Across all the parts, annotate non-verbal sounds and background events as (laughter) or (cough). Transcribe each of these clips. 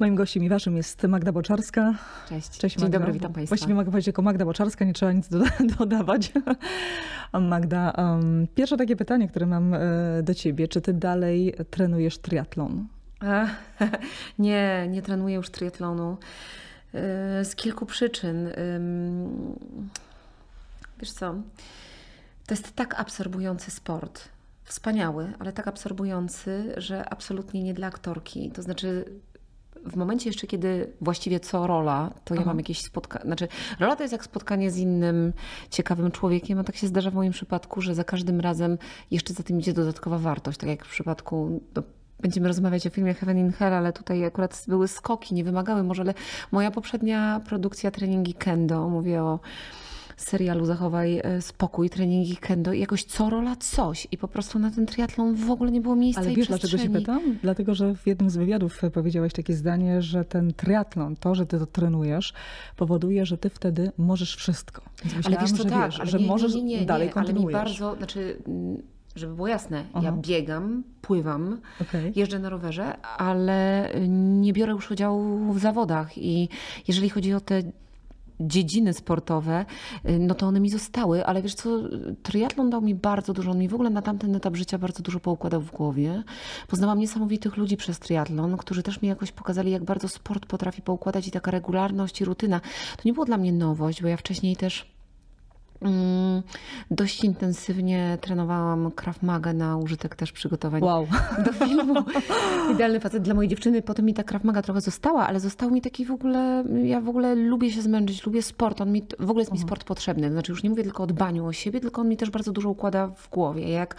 Moim gościem i waszym jest Magda Boczarska. Cześć. Cześć Dzień Magda. dobry, witam Państwa. Właściwie mogę powiedzieć jako Magda Boczarska, nie trzeba nic doda- (laughs) dodawać. Magda, um, pierwsze takie pytanie, które mam e, do ciebie. Czy ty dalej trenujesz triatlon? A, (laughs) nie, nie trenuję już triatlonu. Yy, Z kilku przyczyn. Wiesz co? To jest tak absorbujący sport. Wspaniały, ale tak absorbujący, że absolutnie nie dla aktorki. To znaczy, w momencie jeszcze, kiedy właściwie co rola, to ja Aha. mam jakieś spotkanie. Znaczy, rola to jest jak spotkanie z innym ciekawym człowiekiem, a tak się zdarza w moim przypadku, że za każdym razem jeszcze za tym idzie dodatkowa wartość. Tak jak w przypadku. No, Będziemy rozmawiać o filmie Heaven in Hell, ale tutaj akurat były skoki, nie wymagały może, ale moja poprzednia produkcja treningi kendo, mówię o serialu Zachowaj e, spokój, treningi kendo i jakoś co rola coś i po prostu na ten triatlon w ogóle nie było miejsca Ale i wiesz, dlaczego się pytam? Dlatego, że w jednym z wywiadów powiedziałaś takie zdanie, że ten triatlon, to, że ty to trenujesz, powoduje, że ty wtedy możesz wszystko. Więc Ale myślałam, wiesz co, że tak, wiesz, że nie, możesz nie, nie, nie, dalej nie, ale mi bardzo, znaczy, mm, żeby było jasne, ja Aha. biegam, pływam, Okej. jeżdżę na rowerze, ale nie biorę już udziału w zawodach i jeżeli chodzi o te dziedziny sportowe, y, no to one mi zostały, ale wiesz co, triatlon dał mi bardzo dużo, on mi w ogóle na tamten etap życia bardzo dużo poukładał w głowie. Poznałam niesamowitych ludzi przez triatlon, którzy też mi jakoś pokazali, jak bardzo sport potrafi poukładać i taka regularność i rutyna. To nie było dla mnie nowość, bo ja wcześniej też dość intensywnie trenowałam Krav Maga na użytek też przygotowań Wow. (laughs) do filmu. Idealny facet dla mojej dziewczyny. Potem mi ta Krav Maga trochę została, ale został mi taki w ogóle, ja w ogóle lubię się zmęczyć, lubię sport. On mi, w ogóle jest mi sport potrzebny. Znaczy już nie mówię tylko o dbaniu o siebie, tylko on mi też bardzo dużo układa w głowie. Jak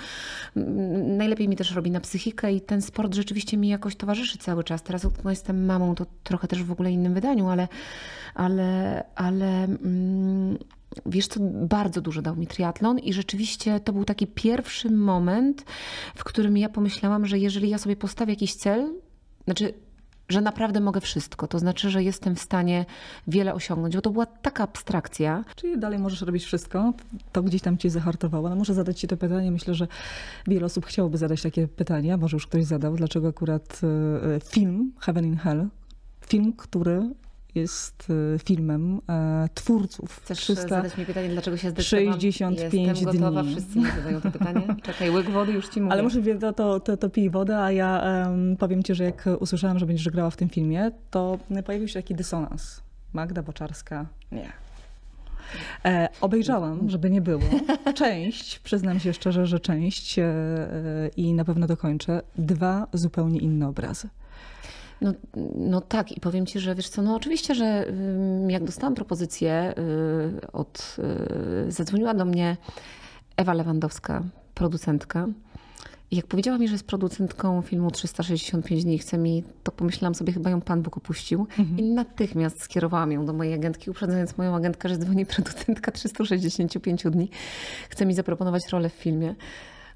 mm, najlepiej mi też robi na psychikę i ten sport rzeczywiście mi jakoś towarzyszy cały czas. Teraz no, jestem mamą, to trochę też w ogóle innym wydaniu, ale, ale, ale mm, Wiesz co, bardzo dużo dał mi triatlon i rzeczywiście to był taki pierwszy moment, w którym ja pomyślałam, że jeżeli ja sobie postawię jakiś cel, znaczy, że naprawdę mogę wszystko, to znaczy, że jestem w stanie wiele osiągnąć, bo to była taka abstrakcja. Czyli dalej możesz robić wszystko, to gdzieś tam cię zahartowało. No muszę zadać ci to pytanie. Myślę, że wiele osób chciałoby zadać takie pytania. Może już ktoś zadał, dlaczego akurat e, film Heaven in Hell, film, który jest e, filmem e, twórców. Chcesz 300 zadać mi pytanie, dlaczego się zdecydowałam? 65 Jestem gotowa, dni. wszyscy mi zadają to pytanie. (laughs) Czekaj, łyk wody już ci mówię. Ale może to, to, to, to pij wodę, a ja em, powiem ci, że jak usłyszałam, że będziesz grała w tym filmie, to pojawił się taki dysonans. Magda Boczarska, nie. E, obejrzałam, żeby nie było. (laughs) Część, przyznam się szczerze, że część e, e, i na pewno dokończę. Dwa zupełnie inne obrazy. No, no tak, i powiem ci, że wiesz co, no oczywiście, że jak dostałam propozycję y, od, y, zadzwoniła do mnie Ewa Lewandowska, producentka. I jak powiedziała mi, że jest producentką filmu 365 dni, chce mi, to pomyślałam sobie, chyba ją Pan Bóg opuścił. I natychmiast skierowałam ją do mojej agentki, uprzedzając moją agentkę, że dzwoni (laughs) producentka 365 dni. Chce mi zaproponować rolę w filmie.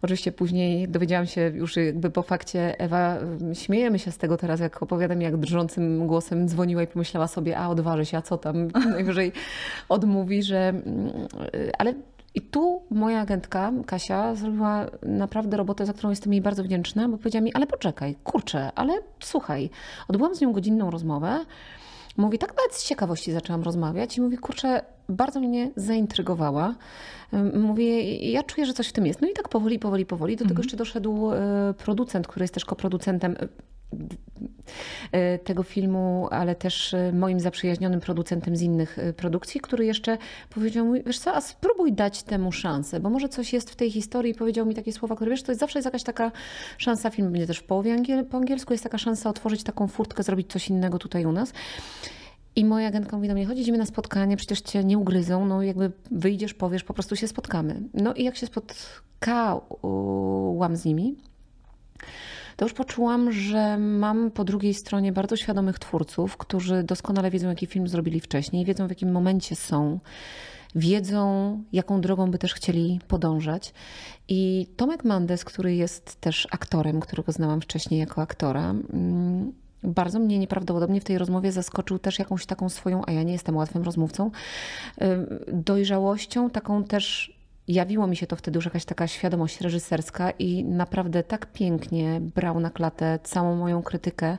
Oczywiście później dowiedziałam się już jakby po fakcie, Ewa, ym, śmiejemy się z tego teraz, jak opowiadam, jak drżącym głosem dzwoniła i pomyślała sobie, a odważy się, a co tam, (laughs) najwyżej odmówi, że... mm, Ale i tu moja agentka, Kasia, zrobiła naprawdę robotę, za którą jestem jej bardzo wdzięczna, bo powiedziała mi, ale poczekaj, kurczę, ale słuchaj, odbyłam z nią godzinną rozmowę, Mówi, tak nawet z ciekawości zaczęłam rozmawiać i mówi, kurczę, bardzo mnie zaintrygowała. Ym, Mówi, ja czuję, że coś w tym jest. No i tak powoli, powoli, powoli. Do tego jeszcze doszedł e, producent, który jest też koproducentem tego filmu, ale też e, moim zaprzyjaźnionym producentem z innych e, produkcji, który jeszcze powiedział mi, wiesz co, a spróbuj dać temu szansę, bo może coś jest w tej historii powiedział mi takie słowa, które wiesz, to jest zawsze jest jakaś taka szansa, film będzie też w połowie angiel, po angielsku, jest taka szansa otworzyć taką furtkę, zrobić coś innego tutaj u nas. I moja agentka mówi do mnie, chodź, idziemy na spotkanie, przecież cię nie ugryzą, no jakby wyjdziesz, powiesz, po prostu się spotkamy. No i jak się spotkałam z nimi, to już poczułam, że mam po drugiej stronie bardzo świadomych twórców, którzy doskonale wiedzą, jaki film zrobili wcześniej, wiedzą, w jakim momencie są, wiedzą, jaką drogą by też chcieli podążać. I Tomek Mandes, który jest też aktorem, którego znałam wcześniej jako aktora, mm, bardzo mnie nieprawdopodobnie w tej rozmowie zaskoczył też jakąś taką swoją, a ja nie jestem łatwym rozmówcą, ym, dojrzałością, taką też jawiło mi się to wtedy już jakaś taka świadomość reżyserska i naprawdę tak pięknie brał na klatę całą moją krytykę,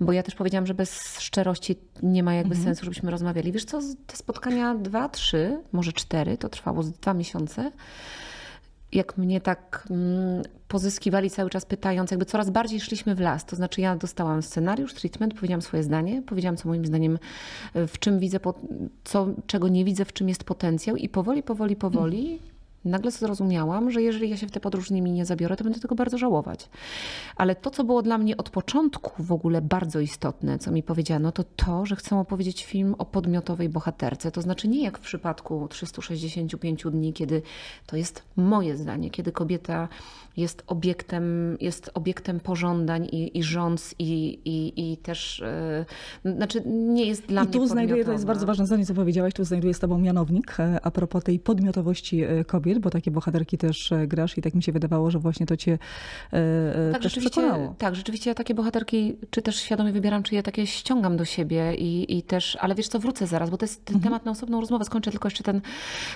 bo ja też powiedziałam, że bez szczerości nie ma jakby mhm. sensu, żebyśmy rozmawiali. Wiesz co, te spotkania dwa, trzy, może cztery, to trwało z dwa miesiące jak mnie tak mm, pozyskiwali cały czas pytając, jakby coraz bardziej szliśmy w las. To znaczy ja dostałam scenariusz, treatment, powiedziałam swoje zdanie, powiedziałam co moim zdaniem, w czym widzę, co, czego nie widzę, w czym jest potencjał i powoli, powoli, powoli nagle zrozumiałam, że jeżeli ja się w tę podróż z nimi nie zabiorę, to będę tego bardzo żałować. Ale to, co było dla mnie od początku w ogóle bardzo istotne, co mi powiedziano, to to, że chcę opowiedzieć film o podmiotowej bohaterce. To znaczy nie jak w przypadku 365 dni, kiedy to jest moje zdanie, kiedy kobieta jest obiektem, jest obiektem pożądań i, i rządz i, i, i też, yy, znaczy nie jest dla I mnie tu znajduję, to jest bardzo ważne zdanie, co powiedziałaś, tu znajduję z tobą mianownik e, a propos tej podmiotowości e, bo takie bohaterki też grasz i tak mi się wydawało, że właśnie to cię tak, też przekonało. Tak, rzeczywiście ja takie bohaterki, czy też świadomie wybieram, czy je takie ściągam do siebie i, i też, ale wiesz co, wrócę zaraz, bo to jest mhm. temat na osobną rozmowę, skończę tylko jeszcze ten,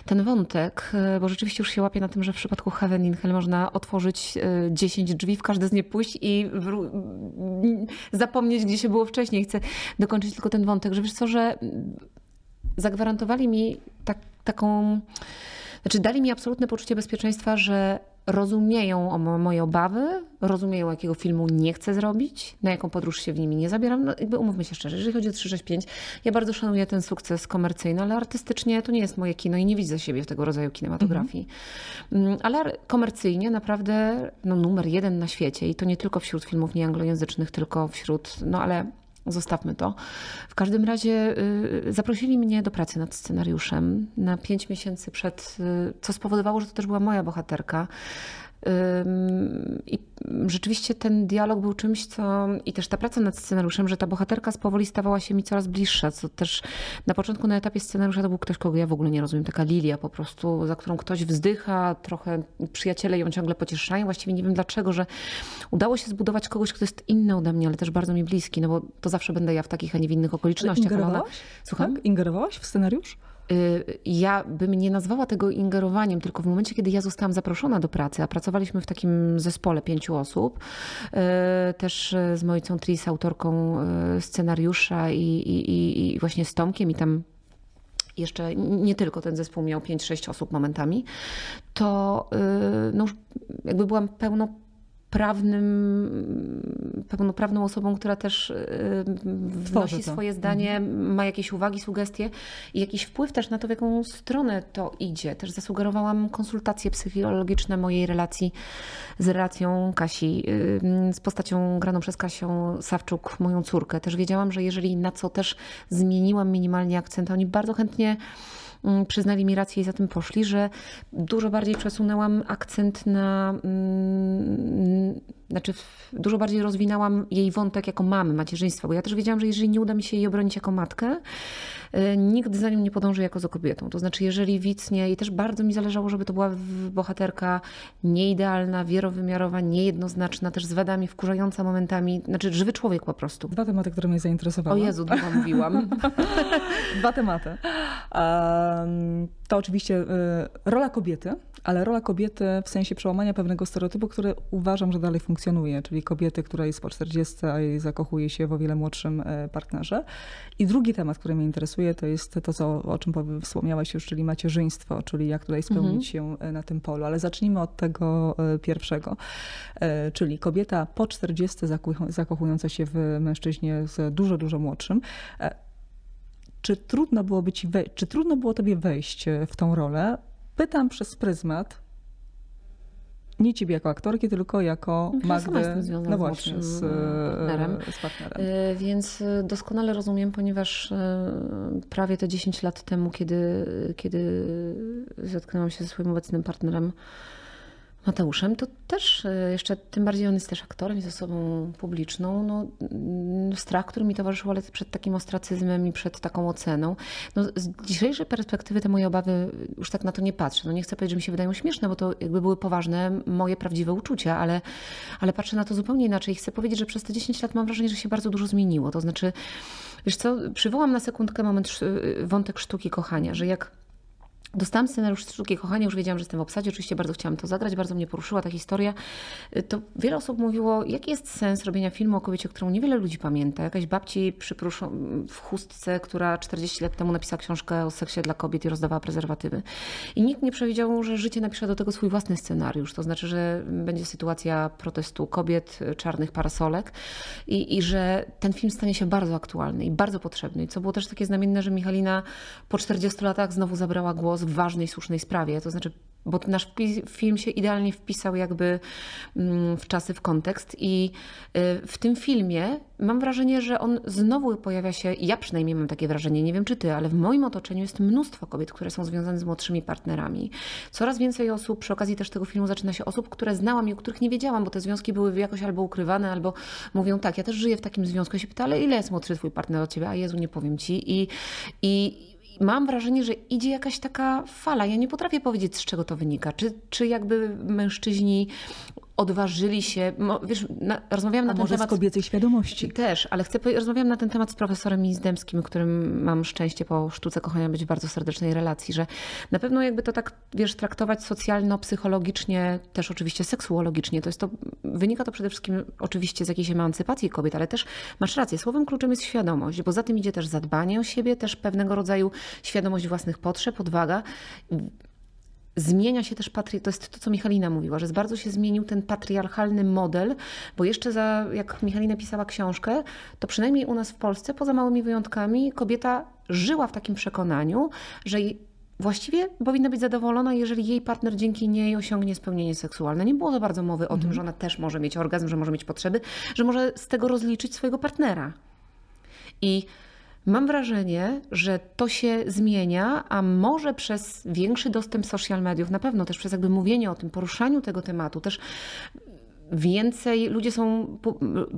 ten wątek, bo rzeczywiście już się łapię na tym, że w przypadku Heaven in Hell można otworzyć otworzyć 10 e, drzwi, w każde z nie pójść i zapomnieć, gdzie się było wcześniej. Chcę dokończyć tylko ten wątek, że wiesz co, że zagwarantowali mi tak, taką znaczy, dali mi absolutne poczucie bezpieczeństwa, że rozumieją moje obawy, rozumieją, jakiego filmu nie chcę zrobić, na jaką podróż się w nimi nie zabieram. No, jakby umówmy się szczerze, jeżeli chodzi o 365, ja bardzo szanuję ten sukces komercyjny, ale artystycznie to nie jest moje kino i nie widzę siebie w tego rodzaju kinematografii. Mm. Ale komercyjnie naprawdę no, numer jeden na świecie i to nie tylko wśród filmów nieanglojęzycznych, tylko wśród, no ale Zostawmy to. W każdym razie y, zaprosili mnie do pracy nad scenariuszem na pięć miesięcy przed, y, co spowodowało, że to też była moja bohaterka. I rzeczywiście ten dialog był czymś, co i też ta praca nad scenariuszem, że ta bohaterka z powoli stawała się mi coraz bliższa, co też na początku na etapie scenariusza to był ktoś, kogo ja w ogóle nie rozumiem, taka Lilia po prostu, za którą ktoś wzdycha, trochę przyjaciele ją ciągle pocieszają, właściwie nie wiem dlaczego, że udało się zbudować kogoś, kto jest inny ode mnie, ale też bardzo mi bliski, no bo to zawsze będę ja w takich, a nie w innych okolicznościach. Ingerowałaś? Ona... Słucham? Tak? Ingerowałaś w scenariusz? Y, ja bym nie nazwała tego ingerowaniem, tylko w momencie, kiedy ja zostałam zaproszona do pracy, a pracowaliśmy w takim zespole pięciu osób, y, też z Mojcą Tris, autorką y, scenariusza i, i, i właśnie z Tomkiem i tam jeszcze nie tylko ten zespół miał 5-6 osób momentami, to no, jakby byłam pełno prawnym, pełnoprawną osobą, która też y, wnosi swoje zdanie, mhm. ma jakieś uwagi, sugestie i jakiś wpływ też na to, w jaką stronę to idzie. Też zasugerowałam konsultacje psychologiczne mojej relacji z relacją Kasi, z postacią graną przez Kasią Sawczuk, moją córkę. Też wiedziałam, że jeżeli na co też zmieniłam minimalnie akcent, oni bardzo chętnie przyznali mi rację i za tym poszli, że dużo bardziej przesunęłam akcent na. Znaczy, dużo bardziej rozwinęłam jej wątek jako mamy, macierzyństwa, bo ja też wiedziałam, że jeżeli nie uda mi się jej obronić jako matkę, y, nikt za nią nie podąży jako za kobietą. To znaczy, jeżeli widz nie, i też bardzo mi zależało, żeby to była bohaterka nieidealna, wielowymiarowa, niejednoznaczna, też z wadami, wkurzająca momentami, znaczy żywy człowiek po prostu. Dwa tematy, które mnie zainteresowały. O Jezu, dwa mówiłam. (laughs) Dwa tematy. To oczywiście y, rola kobiety, ale rola kobiety w sensie przełamania pewnego stereotypu, który uważam, że dalej funkcjonuje, czyli kobiety, która jest po 40, a jej zakochuje się w o wiele młodszym e, partnerze. I drugi temat, który mnie interesuje, to jest to, co, o czym wspomniałaś już, czyli macierzyństwo, czyli jak tutaj spełnić mhm. się e, na tym polu. Ale zacznijmy od tego e, pierwszego, czyli kobieta po 40 zakochująca się w mężczyźnie z dużo, dużo młodszym czy trudno byłoby ci czy trudno było tobie wejść w tą rolę? Pytam przez pryzmat nie ciebie jako aktorki, tylko jako Magdę, no właśnie, z, partnerem. z partnerem. E, więc e, doskonale rozumiem, ponieważ e, prawie te 10 lat temu, kiedy, kiedy zetknęłam się ze swoim obecnym partnerem, Mateuszem, to też e, jeszcze, tym bardziej on jest też aktorem, jest osobą publiczną, no, mm, strach, który mi towarzyszył, ale przed takim ostracyzmem i przed taką oceną. No, z dzisiejszej perspektywy te moje obawy, już tak na to nie patrzę. No, nie chcę powiedzieć, że mi się wydają śmieszne, bo to jakby były poważne, moje prawdziwe uczucia, ale, ale patrzę na to zupełnie inaczej. Chcę powiedzieć, że przez te 10 lat mam wrażenie, że się bardzo dużo zmieniło. To znaczy, wiesz co, przywołam na sekundkę moment wątek sztuki kochania, że jak Dostałam scenariusz Sztuki Kochania, już wiedziałam, że jestem w obsadzie, oczywiście bardzo chciałam to zagrać, bardzo mnie poruszyła ta historia. To wiele osób mówiło, jaki jest sens robienia filmu o kobiecie, którą niewiele ludzi pamięta. Jakaś babci przypruszą w chustce, która 40 lat temu napisała książkę o seksie dla kobiet i rozdawała prezerwatywy. I nikt nie przewidział, że życie napisze do tego swój własny scenariusz. To znaczy, że będzie sytuacja protestu kobiet, czarnych parasolek i, i że ten film stanie się bardzo aktualny i bardzo potrzebny. I co było też takie znamienne, że Michalina po 40 latach znowu zabrała głos w ważnej, słusznej sprawie. To znaczy, bo nasz film się idealnie wpisał jakby mm, w czasy, w kontekst i y, w tym filmie mam wrażenie, że on znowu pojawia się, ja przynajmniej mam takie wrażenie, nie wiem czy ty, ale w moim otoczeniu jest mnóstwo kobiet, które są związane z młodszymi partnerami. Coraz więcej osób, przy okazji też tego filmu zaczyna się osób, które znałam i o których nie wiedziałam, bo te związki były jakoś albo ukrywane, albo mówią tak, ja też żyję w takim związku. Ja się pyta, ale ile jest młodszy twój partner od ciebie? A Jezu, nie powiem ci. I, i mam wrażenie, że idzie jakaś taka fala. Ja nie potrafię powiedzieć, z czego to wynika. Czy, czy jakby mężczyźni odważyli się, wiesz, na, rozmawiałam A na ten temat... z kobiecej świadomości. Też, ale chcę, rozmawiałam na ten temat z profesorem Mizdemskim, którym mam szczęście po sztuce kochania być w bardzo serdecznej relacji, że na pewno jakby to tak, wiesz, traktować socjalno-psychologicznie, też oczywiście seksuologicznie, to jest to, wynika to przede wszystkim oczywiście z jakiejś emancypacji kobiet, ale też masz rację, słowem kluczem jest świadomość, bo za tym idzie też zadbanie o siebie, też pewnego rodzaju świadomość własnych potrzeb, odwaga zmienia się też patri... to jest to, co Michalina mówiła, że bardzo się zmienił ten patriarchalny model, bo jeszcze za, jak Michalina pisała książkę, to przynajmniej u nas w Polsce, poza małymi wyjątkami, kobieta żyła w takim przekonaniu, że właściwie powinna być zadowolona, jeżeli jej partner dzięki niej osiągnie spełnienie seksualne. Nie było za bardzo mowy o tym, mhm. że ona też może mieć orgazm, że może mieć potrzeby, że może z tego rozliczyć swojego partnera. I Mam wrażenie, że to się zmienia, a może przez większy dostęp social mediów, na pewno też przez jakby mówienie o tym, poruszaniu tego tematu, też więcej, ludzie są,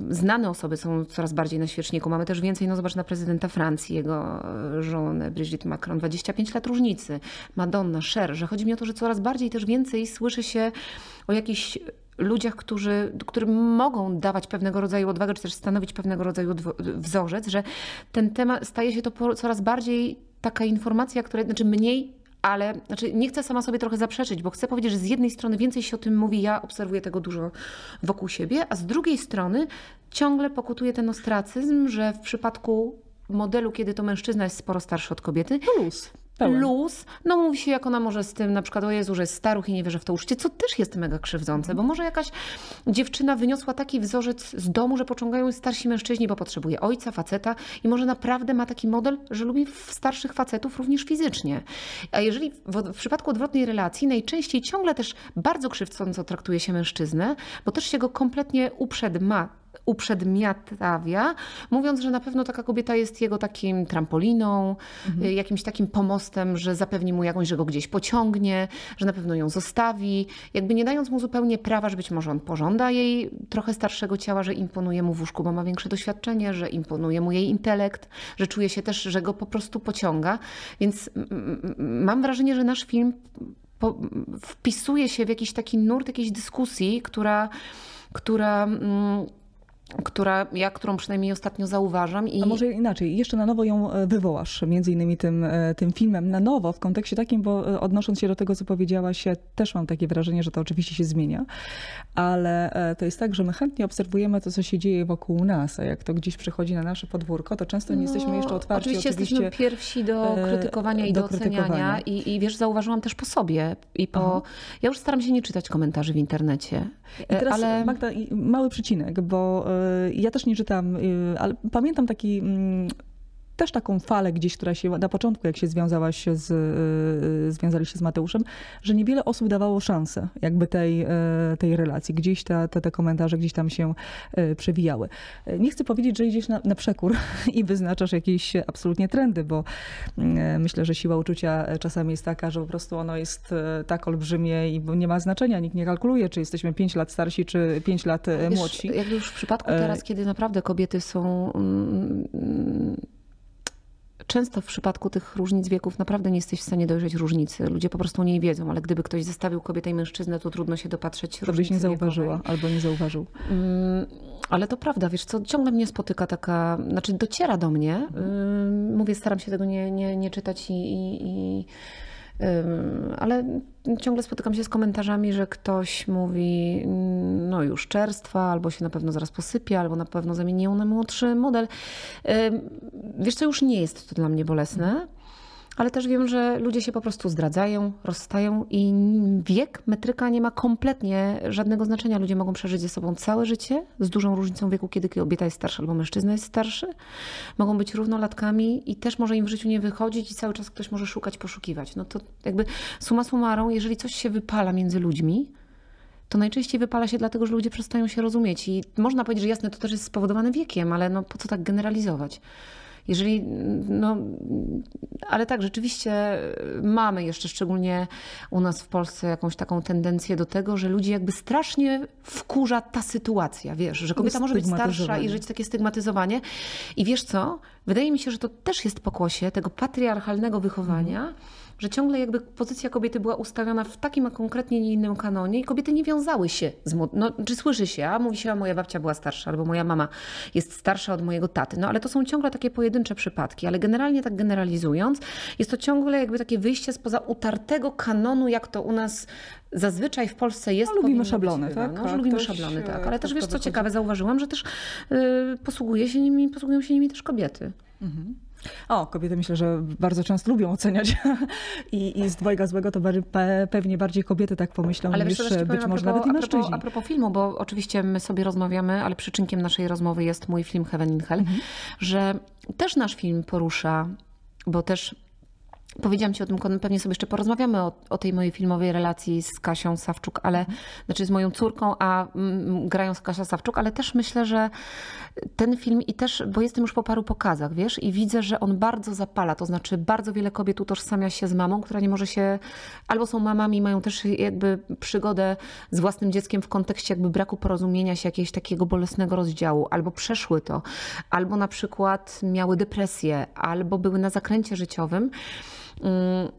znane osoby są coraz bardziej na świeczniku. Mamy też więcej, no zobacz na prezydenta Francji, jego e, żonę Brigitte Macron, 25 lat różnicy, Madonna, Cher, że chodzi mi o to, że coraz bardziej też więcej słyszy się o jakichś ludziach, którzy, którym mogą dawać pewnego rodzaju odwagę, czy też stanowić pewnego rodzaju wzorzec, że ten temat staje się to coraz bardziej taka informacja, która, znaczy mniej ale znaczy nie chcę sama sobie trochę zaprzeczyć, bo chcę powiedzieć, że z jednej strony więcej się o tym mówi, ja obserwuję tego dużo wokół siebie, a z drugiej strony ciągle pokutuje ten ostracyzm, że w przypadku modelu, kiedy to mężczyzna jest sporo starszy od kobiety, plus. Pełen. No mówi się, jak ona może z tym, na przykład o Jezu, że jest staruch i nie wierzy w to uczcie, co też jest mega krzywdzące, bo może jakaś dziewczyna wyniosła taki wzorzec z domu, że pociągają starsi mężczyźni, bo potrzebuje ojca, faceta i może naprawdę ma taki model, że lubi starszych facetów również fizycznie. A jeżeli w, w przypadku odwrotnej relacji najczęściej ciągle też bardzo krzywdząco traktuje się mężczyznę, bo też się go kompletnie uprzedma uprzedmiotawia, mówiąc, że na pewno taka kobieta jest jego takim trampoliną, mhm. Y, jakimś takim pomostem, że zapewni mu jakąś, że go gdzieś pociągnie, że na pewno ją zostawi, jakby nie dając mu zupełnie prawa, że być może on pożąda jej trochę starszego ciała, że imponuje mu w łóżku, bo ma większe doświadczenie, że imponuje mu jej intelekt, że czuje się też, że go po prostu pociąga. Więc mam wrażenie, że nasz film wpisuje się w jakiś taki nurt jakiejś dyskusji, która która mm, która, ja, którą przynajmniej ostatnio zauważam. I... A może inaczej, jeszcze na nowo ją e, wywołasz, między innymi tym, e, tym filmem, na nowo w kontekście takim, bo e, odnosząc się do tego, co powiedziałaś, ja też mam takie wrażenie, że to oczywiście się zmienia, ale to jest tak, że my chętnie obserwujemy to, co się dzieje wokół nas, a jak to gdzieś przychodzi na nasze podwórko, to często nie no, jesteśmy jeszcze otwarci. Oczywiście, oczywiście jesteśmy pierwsi do krytykowania i do, do oceniania i, i wiesz, zauważyłam też po sobie i po... Ja już staram się nie czytać komentarzy w internecie. I teraz ale... Magda, mały przycinek, bo ja też nie czytam, y, ale pamiętam taki mm, też taką falę gdzieś, która się na początku, jak się związałaś z, y, związali się z Mateuszem, że niewiele osób dawało szansę jakby tej, y, tej relacji. Gdzieś te, te, te komentarze gdzieś tam się przewijały. Nie chcę powiedzieć, że idziesz na, na przekór (laughs) i wyznaczasz jakieś absolutnie trendy, bo myślę, że siła uczucia czasami jest taka, że po prostu ono jest tak olbrzymie i nie ma znaczenia. Nikt nie kalkuluje, czy jesteśmy 5 lat starsi, czy 5 lat Wiesz, młodsi. Jak już w przypadku teraz, kiedy naprawdę kobiety są mm, często w przypadku tych różnic wieków naprawdę nie jesteś w stanie dojrzeć różnicy. Ludzie po prostu nie wiedzą, ale gdyby ktoś zestawił kobietę i mężczyznę, to trudno się dopatrzeć To byś nie zauważyła wiekowej. albo nie zauważył. Mm, ale to prawda, wiesz co, ciągle mnie spotyka taka, znaczy dociera do mnie, mhm. mówię, staram się tego nie, nie, nie czytać i, i, i Ale ciągle spotykam się z komentarzami, że ktoś mówi, no już czerstwa, albo się na pewno zaraz posypie, albo na pewno zamienią na młodszy model. Wiesz co, już nie jest to dla mnie bolesne ale też wiem, że ludzie się po prostu zdradzają, rozstają i wiek, metryka nie ma kompletnie żadnego znaczenia. Ludzie mogą przeżyć ze sobą całe życie z dużą różnicą wieku, kiedy kobieta jest starsza albo mężczyzna jest starszy. Mogą być równolatkami i też może im w życiu nie wychodzić i cały czas ktoś może szukać, poszukiwać. No to jakby suma summarum, jeżeli coś się wypala między ludźmi, to najczęściej wypala się dlatego, że ludzie przestają się rozumieć. I można powiedzieć, że jasne, to też jest spowodowane wiekiem, ale no po co tak generalizować? Jeżeli, no, ale tak, rzeczywiście mamy jeszcze szczególnie u nas w Polsce jakąś taką tendencję do tego, że ludzi jakby strasznie wkurza ta sytuacja, wiesz, że kobieta może być starsza i żyć takie stygmatyzowanie. I wiesz co? Wydaje mi się, że to też jest pokłosie tego patriarchalnego wychowania. Mm że ciągle jakby pozycja kobiety była ustawiona w takim, a konkretnie nie innym kanonie i kobiety nie wiązały się z no, czy słyszy się, a mówi się, a moja babcia była starsza, albo moja mama jest starsza od mojego taty. No ale to są ciągle takie pojedyncze przypadki, ale generalnie tak generalizując, jest to ciągle jakby takie wyjście spoza utartego kanonu, jak to u nas zazwyczaj w Polsce jest. No, lubimy szablony, tak? No, tak, lubimy szablony, tak. Ale też wiesz, co ciekawe, zauważyłam, że też yy, posługuje się nimi, posługują się nimi też kobiety. Mhm. O, kobiety myślę, że bardzo często lubią oceniać (laughs) I, i z dwojga złego to pewnie bardziej kobiety tak pomyślą ale niż być może nawet i mężczyźni. A propos, a propos filmu, bo oczywiście my sobie rozmawiamy, ale przyczynkiem naszej rozmowy jest mój film Heaven in Hell, mhm. że też nasz film porusza, bo też Powiedziałam ci o tym, pewnie sobie jeszcze porozmawiamy o, o, tej mojej filmowej relacji z Kasią Sawczuk, ale znaczy z moją córką, a mm, grają z Kasia Sawczuk, ale też myślę, że ten film i też, bo jestem już po paru pokazach, wiesz, i widzę, że on bardzo zapala, to znaczy bardzo wiele kobiet utożsamia się z mamą, która nie może się, albo są mamami, mają też jakby przygodę z własnym dzieckiem w kontekście jakby braku porozumienia się, jakiegoś takiego bolesnego rozdziału, albo przeszły to, albo na przykład miały depresję, albo były na zakręcie życiowym. Mm,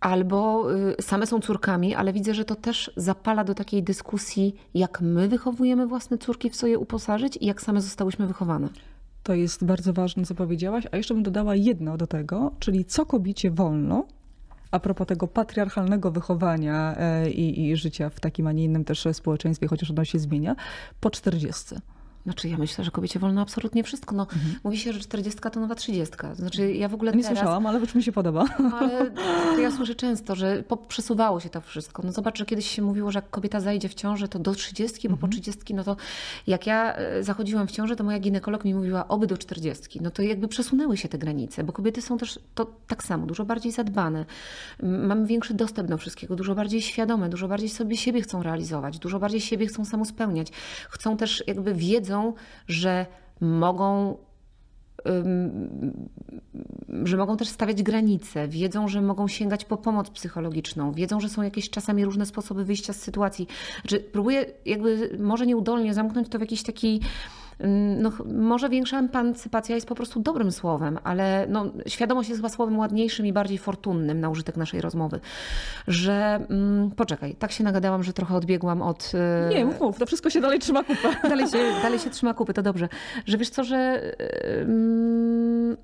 albo y, same są córkami, ale widzę, że to też zapala do takiej dyskusji, jak my wychowujemy własne córki, w co je uposażyć i jak same zostałyśmy wychowane. To jest bardzo ważne, co powiedziałaś, a jeszcze bym dodała jedno do tego, czyli co kobiecie wolno, a propos tego patriarchalnego wychowania e, i, i życia w takim, a nie innym też społeczeństwie, chociaż ono się zmienia, po czterdziestce. Znaczy ja myślę, że kobiecie wolno absolutnie wszystko. No, mhm. Mówi się, że 40 to nowa 30. Znaczy ja w ogóle Nie teraz... słyszałam, ale już mi się podoba. Ale (laughs) ja słyszę często, że przesuwało się to wszystko. No zobacz, że kiedyś się mówiło, że jak kobieta zajdzie w ciążę, to do 30, bo mhm. po 30, no to jak ja e, zachodziłam w ciążę, to moja ginekolog mi mówiła oby do 40. No to jakby przesunęły się te granice, bo kobiety są też to tak samo, dużo bardziej zadbane. Mamy większy dostęp do wszystkiego, dużo bardziej świadome, dużo bardziej sobie siebie chcą realizować, dużo bardziej siebie chcą samospełniać. Chcą też jakby wiedzą, że mogą że mogą też stawiać granice, wiedzą, że mogą sięgać po pomoc psychologiczną, wiedzą, że są jakieś czasami różne sposoby wyjścia z sytuacji. Znaczy, próbuję jakby może nieudolnie zamknąć to w jakiś taki no, może większa emancypacja jest po prostu dobrym słowem, ale no, świadomość jest chyba słowem ładniejszym i bardziej fortunnym na użytek naszej rozmowy. Że mm, poczekaj, tak się nagadałam, że trochę odbiegłam od. E, Nie, mów, to wszystko się dalej trzyma kupy. (laughs) Dalej się, dalej się trzyma kupy, to dobrze. Że wiesz co, że. Yy,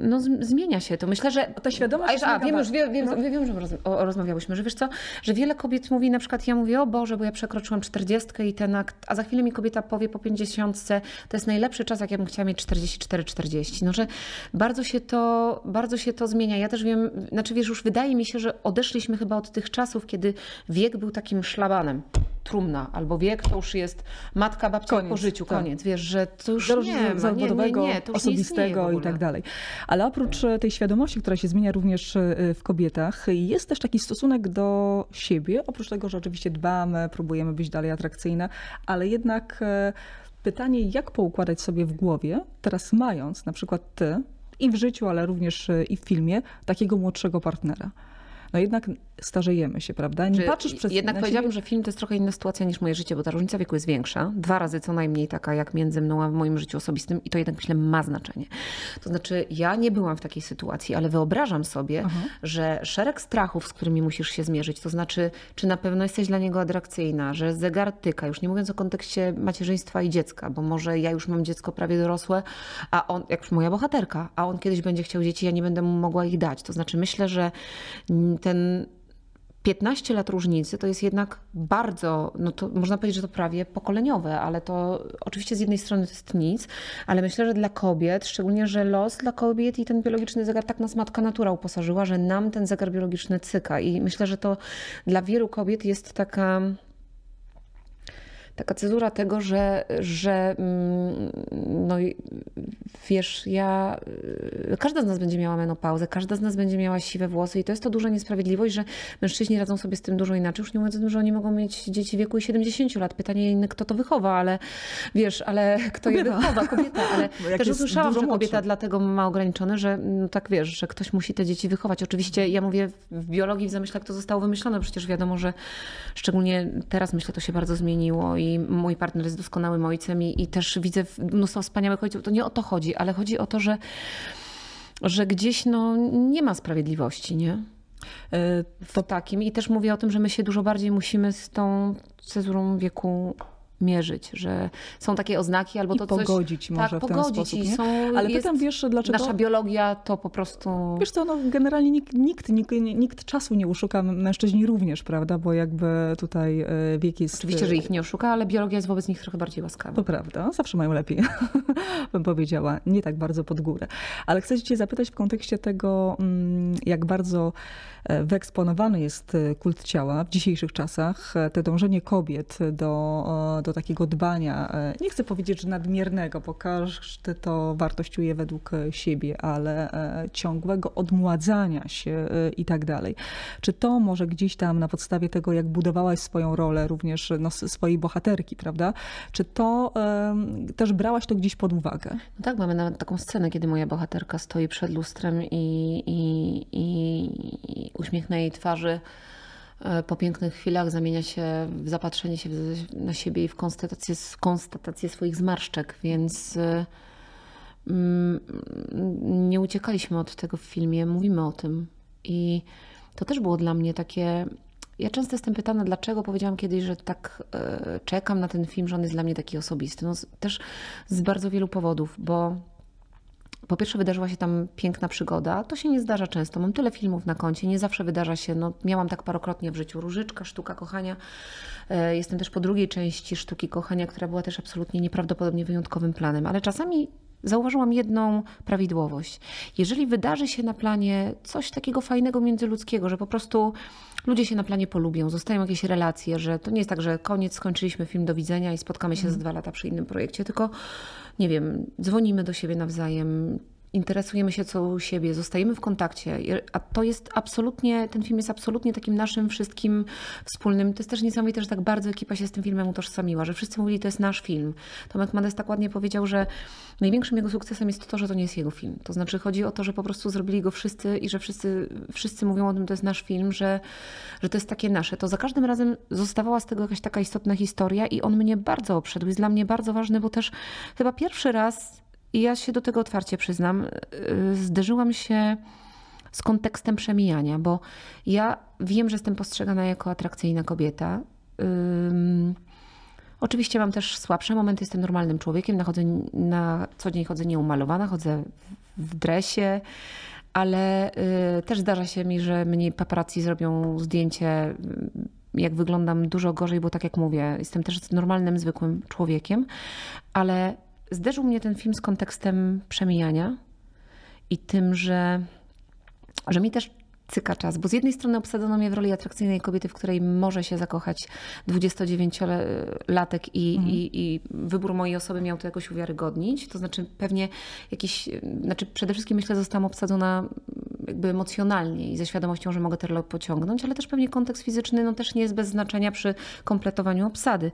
no, zmienia się to. Myślę, że ta świadomość. A, a wiem już, wiem, wiem, no. wiem, że roz, o, rozmawiałyśmy, że wiesz co, że wiele kobiet mówi, na przykład ja mówię, o Boże, bo ja przekroczyłam 40 i ten akt, a za chwilę mi kobieta powie po 50, to jest najlepszy czas, jak ja bym chciała mieć 44-40. No, że bardzo się to, bardzo się to zmienia. Ja też wiem, znaczy wiesz, już wydaje mi się, że odeszliśmy chyba od tych czasów, kiedy wiek był takim szlabanem trumna, albo wiek to już jest matka, babcia koniec, po życiu, tak. koniec. Wiesz, że to już nie ma, nie, nie, nie, to już osobistego i tak dalej. Ale oprócz e, tej świadomości, która się zmienia również e, w kobietach, jest też taki stosunek do siebie, oprócz tego, że oczywiście dbamy, próbujemy być dalej atrakcyjne, ale jednak e, pytanie, jak poukładać sobie w głowie, teraz mając na przykład ty i w życiu, ale również i w filmie, takiego młodszego partnera. No jednak starzejemy się, prawda? Nie Czy patrzysz przez Jednak na powiedziałabym, siebie- że film to jest trochę inna sytuacja niż moje życie, bo ta różnica wieku jest większa. Dwa razy co najmniej taka jak między mną a w moim życiu osobistym i to jednak myślę ma znaczenie. To znaczy ja nie byłam w takiej sytuacji, ale wyobrażam sobie, że szereg strachów, z którymi musisz się zmierzyć, to znaczy czy na pewno jesteś dla niego atrakcyjna, że zegar tyka, już nie mówiąc o kontekście macierzyństwa i dziecka, bo może ja już mam dziecko prawie dorosłe, a on, jak już moja bohaterka, a on kiedyś będzie chciał dzieci, ja nie będę mu mogła ich dać. To znaczy myślę, że ten 15 lat różnicy to jest jednak bardzo, no to można powiedzieć, że to prawie pokoleniowe, ale to oczywiście z jednej strony to jest nic, ale myślę, że dla kobiet, szczególnie, że los dla kobiet i ten biologiczny zegar tak nas matka natura uposażyła, że nam ten zegar biologiczny cyka. I myślę, że to dla wielu kobiet jest taka taka cezura tego, że, że mm, no wiesz, ja, y, każda z nas będzie miała menopauzę, każda z nas będzie miała siwe włosy i to jest to duża niesprawiedliwość, że mężczyźni radzą sobie z tym dużo inaczej. Już nie mówiąc o tym, że oni mogą mieć dzieci w wieku 70 lat. Pytanie, kto to wychowa, ale wiesz, ale (laughs) kto je Kobieta. wychowa, kobieta, ale (laughs) też usłyszałam, że kobieta dlatego ma ograniczone, że no tak wiesz, że ktoś musi te dzieci wychować. Oczywiście ja mówię w biologii, w zamyślach to zostało wymyślone, przecież wiadomo, że szczególnie teraz myślę, to się bardzo zmieniło i mój partner jest doskonałym ojcem i, i też widzę mnóstwo wspaniałych ojców. To nie o to chodzi, ale chodzi o to, że, że gdzieś no, nie ma sprawiedliwości, nie? E, W takim. I też mówię o tym, że my się dużo bardziej musimy z tą cezurą wieku mierzyć, że są takie oznaki albo I to coś... pogodzić może tak, w ten pogodzić sposób, i są, Ale pytam, wiesz, dlaczego... Nasza biologia to po prostu... Wiesz co, no generalnie nikt, nikt, nikt, nikt czasu nie uszuka, mężczyźni również, prawda? Bo jakby tutaj e, wiek jest... Oczywiście, że ich nie oszuka, ale biologia jest wobec nich trochę bardziej łaskawa. To prawda, zawsze mają lepiej, (laughs) bym powiedziała, nie tak bardzo pod górę. Ale chcę cię zapytać w kontekście tego, mm, jak bardzo wyeksponowany jest e, kult ciała w dzisiejszych czasach, e, te dążenie kobiet do, e, do takiego dbania, nie chcę powiedzieć, że nadmiernego, bo każdy to wartościuje według siebie, ale ciągłego odmładzania się i tak dalej. Czy to może gdzieś tam na podstawie tego, jak budowałaś swoją rolę, również no, swojej bohaterki, prawda? Czy to też brałaś to gdzieś pod uwagę? No tak, mamy nawet taką scenę, kiedy moja bohaterka stoi przed lustrem i, i, i uśmiech na jej twarzy e, po pięknych chwilach zamienia się w zapatrzenie się na siebie i w konstatację, konstatację swoich zmarszczek, więc e, mm, nie uciekaliśmy od tego w filmie, mówimy o tym. I to też było dla mnie takie. Ja często jestem pytana, dlaczego powiedziałam kiedyś, że tak e, czekam na ten film, że on jest dla mnie taki osobisty. No, też z bardzo wielu powodów, bo po pierwsze wydarzyła się tam piękna przygoda. To się nie zdarza często. Mam tyle filmów na koncie, nie zawsze wydarza się. No, miałam tak parokrotnie w życiu. Różyczka, Sztuka Kochania. E, Jestem też po drugiej części Sztuki Kochania, która była też absolutnie nieprawdopodobnie wyjątkowym planem. Ale czasami zauważyłam jedną prawidłowość. Jeżeli wydarzy się na planie coś takiego fajnego międzyludzkiego, że po prostu ludzie się na planie polubią, zostają jakieś relacje, że to nie jest tak, że koniec, skończyliśmy film, do widzenia i spotkamy się za dwa lata przy innym projekcie, tylko nie wiem, dzwonimy do siebie nawzajem, interesujemy się co u siebie, zostajemy w kontakcie, a to jest absolutnie, ten film jest absolutnie takim naszym wszystkim wspólnym. To jest też niesamowite, że tak bardzo ekipa się z tym filmem utożsamiła, że wszyscy mówili, to jest nasz film. Tomek Mades tak ładnie powiedział, że największym jego sukcesem jest to, że to nie jest jego film. To znaczy chodzi o to, że po prostu zrobili go wszyscy i że wszyscy, wszyscy mówią o tym, to jest nasz film, że, że to jest takie nasze. To za każdym razem zostawała z tego jakaś taka istotna historia i on mnie bardzo oprzedł. Jest dla mnie bardzo ważny, bo też chyba pierwszy raz i ja się do tego otwarcie przyznam, yy, zderzyłam się z kontekstem przemijania, bo ja wiem, że jestem postrzegana jako atrakcyjna kobieta. Ym, Oczywiście mam też słabsze momenty, jestem normalnym człowiekiem, nachodzę, na co dzień chodzę nieumalowana, chodzę w dresie, ale y, też zdarza się mi, że mnie paparazzi zrobią zdjęcie, y, jak wyglądam dużo gorzej, bo tak jak mówię, jestem też normalnym, zwykłym człowiekiem, ale zderzył mnie ten film z kontekstem przemijania i tym, że, że mi też cyka czas, bo z jednej strony obsadzono mnie w roli atrakcyjnej kobiety, w której może się zakochać 29-latek i, i, i wybór mojej osoby miał to jakoś uwiarygodnić. To znaczy pewnie jakiś, znaczy przede wszystkim myślę zostałam obsadzona jakby emocjonalnie i ze świadomością, że mogę rolę pociągnąć, ale też pewnie kontekst fizyczny no, też nie jest bez znaczenia przy kompletowaniu obsady.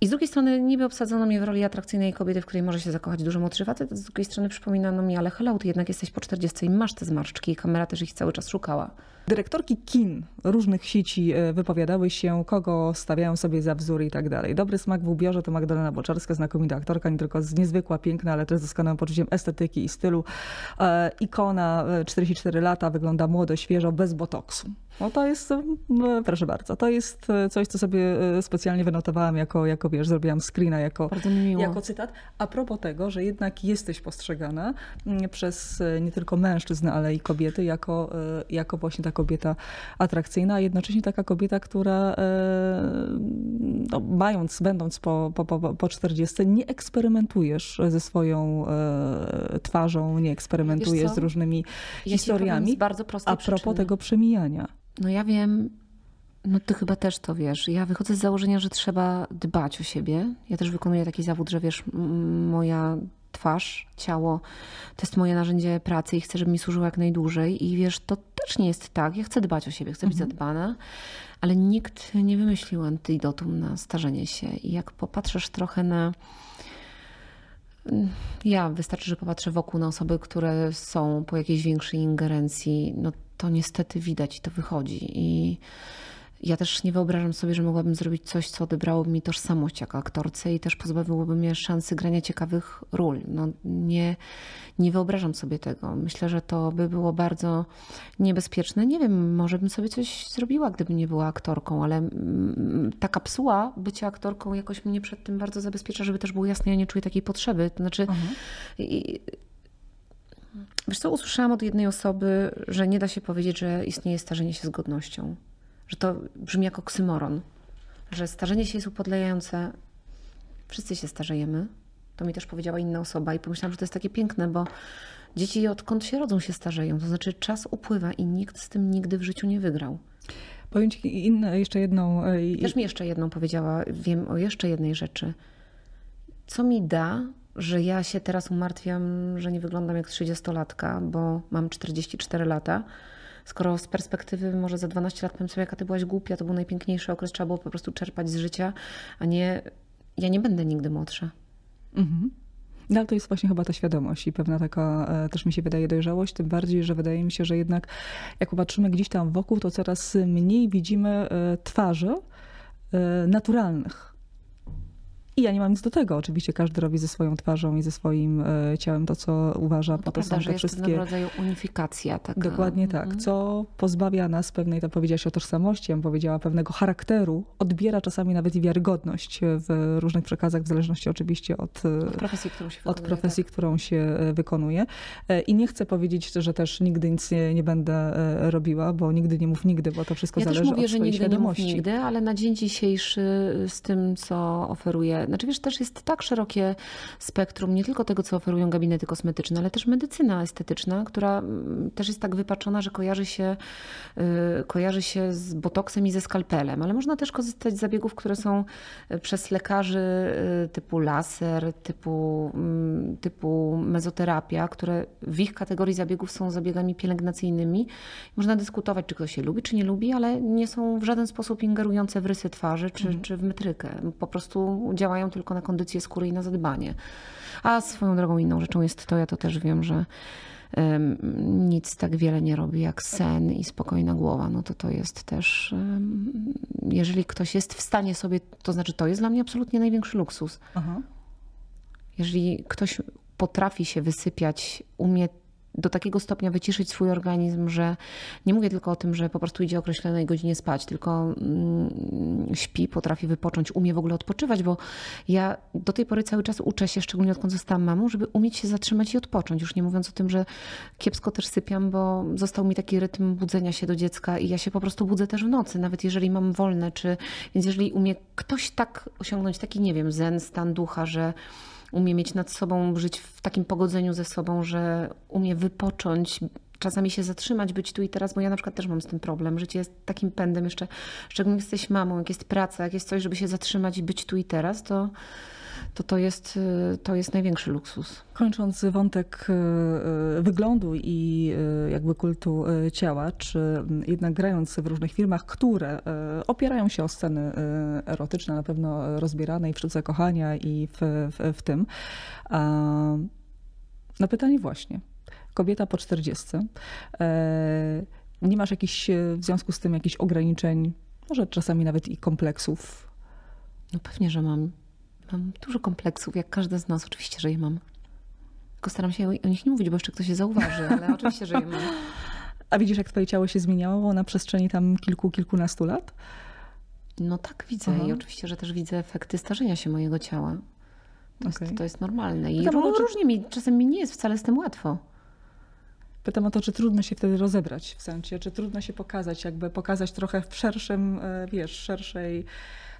I z drugiej strony niby obsadzono mnie w roli atrakcyjnej kobiety, w której może się zakochać dużo młodszy facet, z drugiej strony przypominano mi, ale hello, ty jednak jesteś po 40 i masz te zmarszczki i kamera też ich cały czas szukała. Dyrektorki kin różnych sieci e, wypowiadały się, kogo stawiają sobie za wzór i tak dalej. Dobry smak w ubiorze to Magdalena Boczarska, znakomita aktorka, nie tylko z niezwykła, piękna, ale też z doskonałym poczuciem estetyki i stylu. E, ikona, 44 lata, wygląda młodo, świeżo, bez botoksu. No to jest, proszę bardzo, to jest coś, co sobie specjalnie wynotowałam jako, jako wiesz, zrobiłam screena jako, jako cytat. A propos tego, że jednak jesteś postrzegana mm, przez nie tylko mężczyzn, ale i kobiety jako, jako właśnie ta kobieta atrakcyjna, a jednocześnie taka kobieta, która no, mając, będąc po, po, po, po 40, nie eksperymentujesz ze swoją twarzą, nie eksperymentujesz z różnymi ja historiami. Z bardzo a propos przyczyny. tego przemijania. No ja wiem, no ty chyba też to wiesz. Ja wychodzę z założenia, że trzeba dbać o siebie. Ja też wykonuję taki zawód, że wiesz, moja twarz, ciało to jest moje narzędzie pracy i chcę, żeby mi służyło jak najdłużej. I wiesz, to też nie jest tak. Ja chcę dbać o siebie, chcę być mhm. zadbana, ale nikt nie wymyślił antidotum na starzenie się. I jak popatrzysz trochę na. Ja wystarczy, że popatrzę wokół na osoby, które są po jakiejś większej ingerencji, no to niestety widać i to wychodzi. I ja też nie wyobrażam sobie, że mogłabym zrobić coś, co odebrałoby mi tożsamość jako aktorce i też pozbawiłoby mnie szansy grania ciekawych ról. No, nie, nie wyobrażam sobie tego. Myślę, że to by było bardzo niebezpieczne. Nie wiem, może bym sobie coś zrobiła, gdybym nie była aktorką, ale mm, ta kapsuła bycia aktorką jakoś mnie przed tym bardzo zabezpiecza, żeby też było jasne, ja nie czuję takiej potrzeby. To znaczy... Mhm. I, Wiesz co, usłyszałam od jednej osoby, że nie da się powiedzieć, że istnieje starzenie się z godnością. Że to brzmi jak oksymoron. Że starzenie się jest upodlejające. Wszyscy się starzejemy. To mi też powiedziała inna osoba i pomyślałam, że to jest takie piękne, bo dzieci odkąd się rodzą się starzeją. To znaczy czas upływa i nikt z tym nigdy w życiu nie wygrał. Powiem ci inne, jeszcze jedną... E, też mi jeszcze jedną powiedziała. Wiem o jeszcze jednej rzeczy. Co mi da, że ja się teraz umartwiam, że nie wyglądam jak 30-latka, bo mam 44 lata. Skoro z perspektywy może za 12 lat powiem sobie, jaka ty byłaś głupia, to był najpiękniejszy okres, trzeba było po prostu czerpać z życia, a nie, ja nie będę nigdy młodsza. Mhm. No ale to jest właśnie chyba ta świadomość i pewna taka e, też mi się wydaje dojrzałość, tym bardziej, że wydaje mi się, że jednak jak popatrzymy gdzieś tam wokół, to coraz mniej widzimy e, twarzy e, naturalnych i ja nie mam nic do tego. Oczywiście każdy robi ze swoją twarzą i ze swoim e, ciałem to, co uważa. No to, prawda, są te wszystkie... jest rodzaju unifikacja. Taka. Dokładnie tak. Mhm. Co pozbawia nas pewnej, to powiedziałaś o tożsamości, ja bym powiedziała, pewnego charakteru. Odbiera czasami nawet i wiarygodność w różnych przekazach, w zależności oczywiście od, e, od profesji, którą się wykonuje. Od profesji, tak. którą się e, wykonuje. I nie chcę powiedzieć, że też nigdy nic nie, nie będę robiła, bo nigdy nie mów nigdy, bo to wszystko ja zależy mówię, od że nigdy świadomości. Nie mów nigdy, ale na dzień dzisiejszy z tym, co oferuje znaczy wiesz, też jest tak szerokie spektrum nie tylko tego, co oferują gabinety kosmetyczne, ale też medycyna estetyczna, która mm, też jest tak wypaczona, że kojarzy się, y, kojarzy się z botoksem i ze skalpelem, ale można też korzystać z zabiegów, które są y, przez lekarzy y, typu laser, typu, mm, typu mezoterapia, które w ich kategorii zabiegów są zabiegami pielęgnacyjnymi. Można dyskutować, czy ktoś się lubi, czy nie lubi, ale nie są w żaden sposób ingerujące w rysy twarzy czy, mhm. czy w metrykę. Po prostu działają działają tylko na kondycję skóry i na zadbanie. A swoją drogą inną rzeczą jest to, ja to też wiem, że um, nic tak wiele nie robi jak sen i spokojna głowa. No to to jest też, um, jeżeli ktoś jest w stanie sobie, to znaczy to jest dla mnie absolutnie największy luksus. Aha. Jeżeli ktoś potrafi się wysypiać, umie do takiego stopnia wyciszyć swój organizm, że nie mówię tylko o tym, że po prostu idzie określonej godzinie spać, tylko mm, śpi, potrafi wypocząć, umie w ogóle odpoczywać, bo ja do tej pory cały czas uczę się, szczególnie odkąd zostałam mamą, żeby umieć się zatrzymać i odpocząć. Już nie mówiąc o tym, że kiepsko też sypiam, bo został mi taki rytm budzenia się do dziecka i ja się po prostu budzę też w nocy, nawet jeżeli mam wolne, czy więc jeżeli umie ktoś tak osiągnąć taki, nie wiem, zen, stan ducha, że umie mieć nad sobą, żyć w takim pogodzeniu ze sobą, że umie wypocząć, czasami się zatrzymać, być tu i teraz, bo ja na przykład też mam z tym problem. Życie jest takim pędem jeszcze, szczególnie jak jesteś mamą, jak jest praca, jak jest coś, żeby się zatrzymać i być tu i teraz, to to to jest, y, to jest największy luksus. Kończąc wątek y, y, wyglądu i jakby kultu ciała, czy jednak grając w różnych filmach, które opierają się o sceny erotyczne, na pewno rozbierane i w sztuce kochania i w, w, w tym. No pytanie właśnie. Kobieta po czterdziestce Nie masz jakichś e, w związku z tym jakichś ograniczeń, może czasami nawet i kompleksów? No pewnie, że mam. Mam dużo kompleksów, jak każdy z nas. Oczywiście, że je mam. Tylko staram się o nich nie mówić, bo jeszcze ktoś je zauważy, ale (laughs) oczywiście, że je mam. A widzisz, jak twoje ciało się zmieniało na przestrzeni tam kilku, kilkunastu lat? No tak widzę Aha. i oczywiście, że też widzę efekty starzenia się mojego ciała. To, Okej. jest, to jest normalne i różnie mi, czasem mi nie jest wcale z tym łatwo. Pytam o to, czy trudno się wtedy rozebrać w sensie, czy trudno się pokazać, jakby pokazać trochę w szerszym, e, wiesz, szerszej,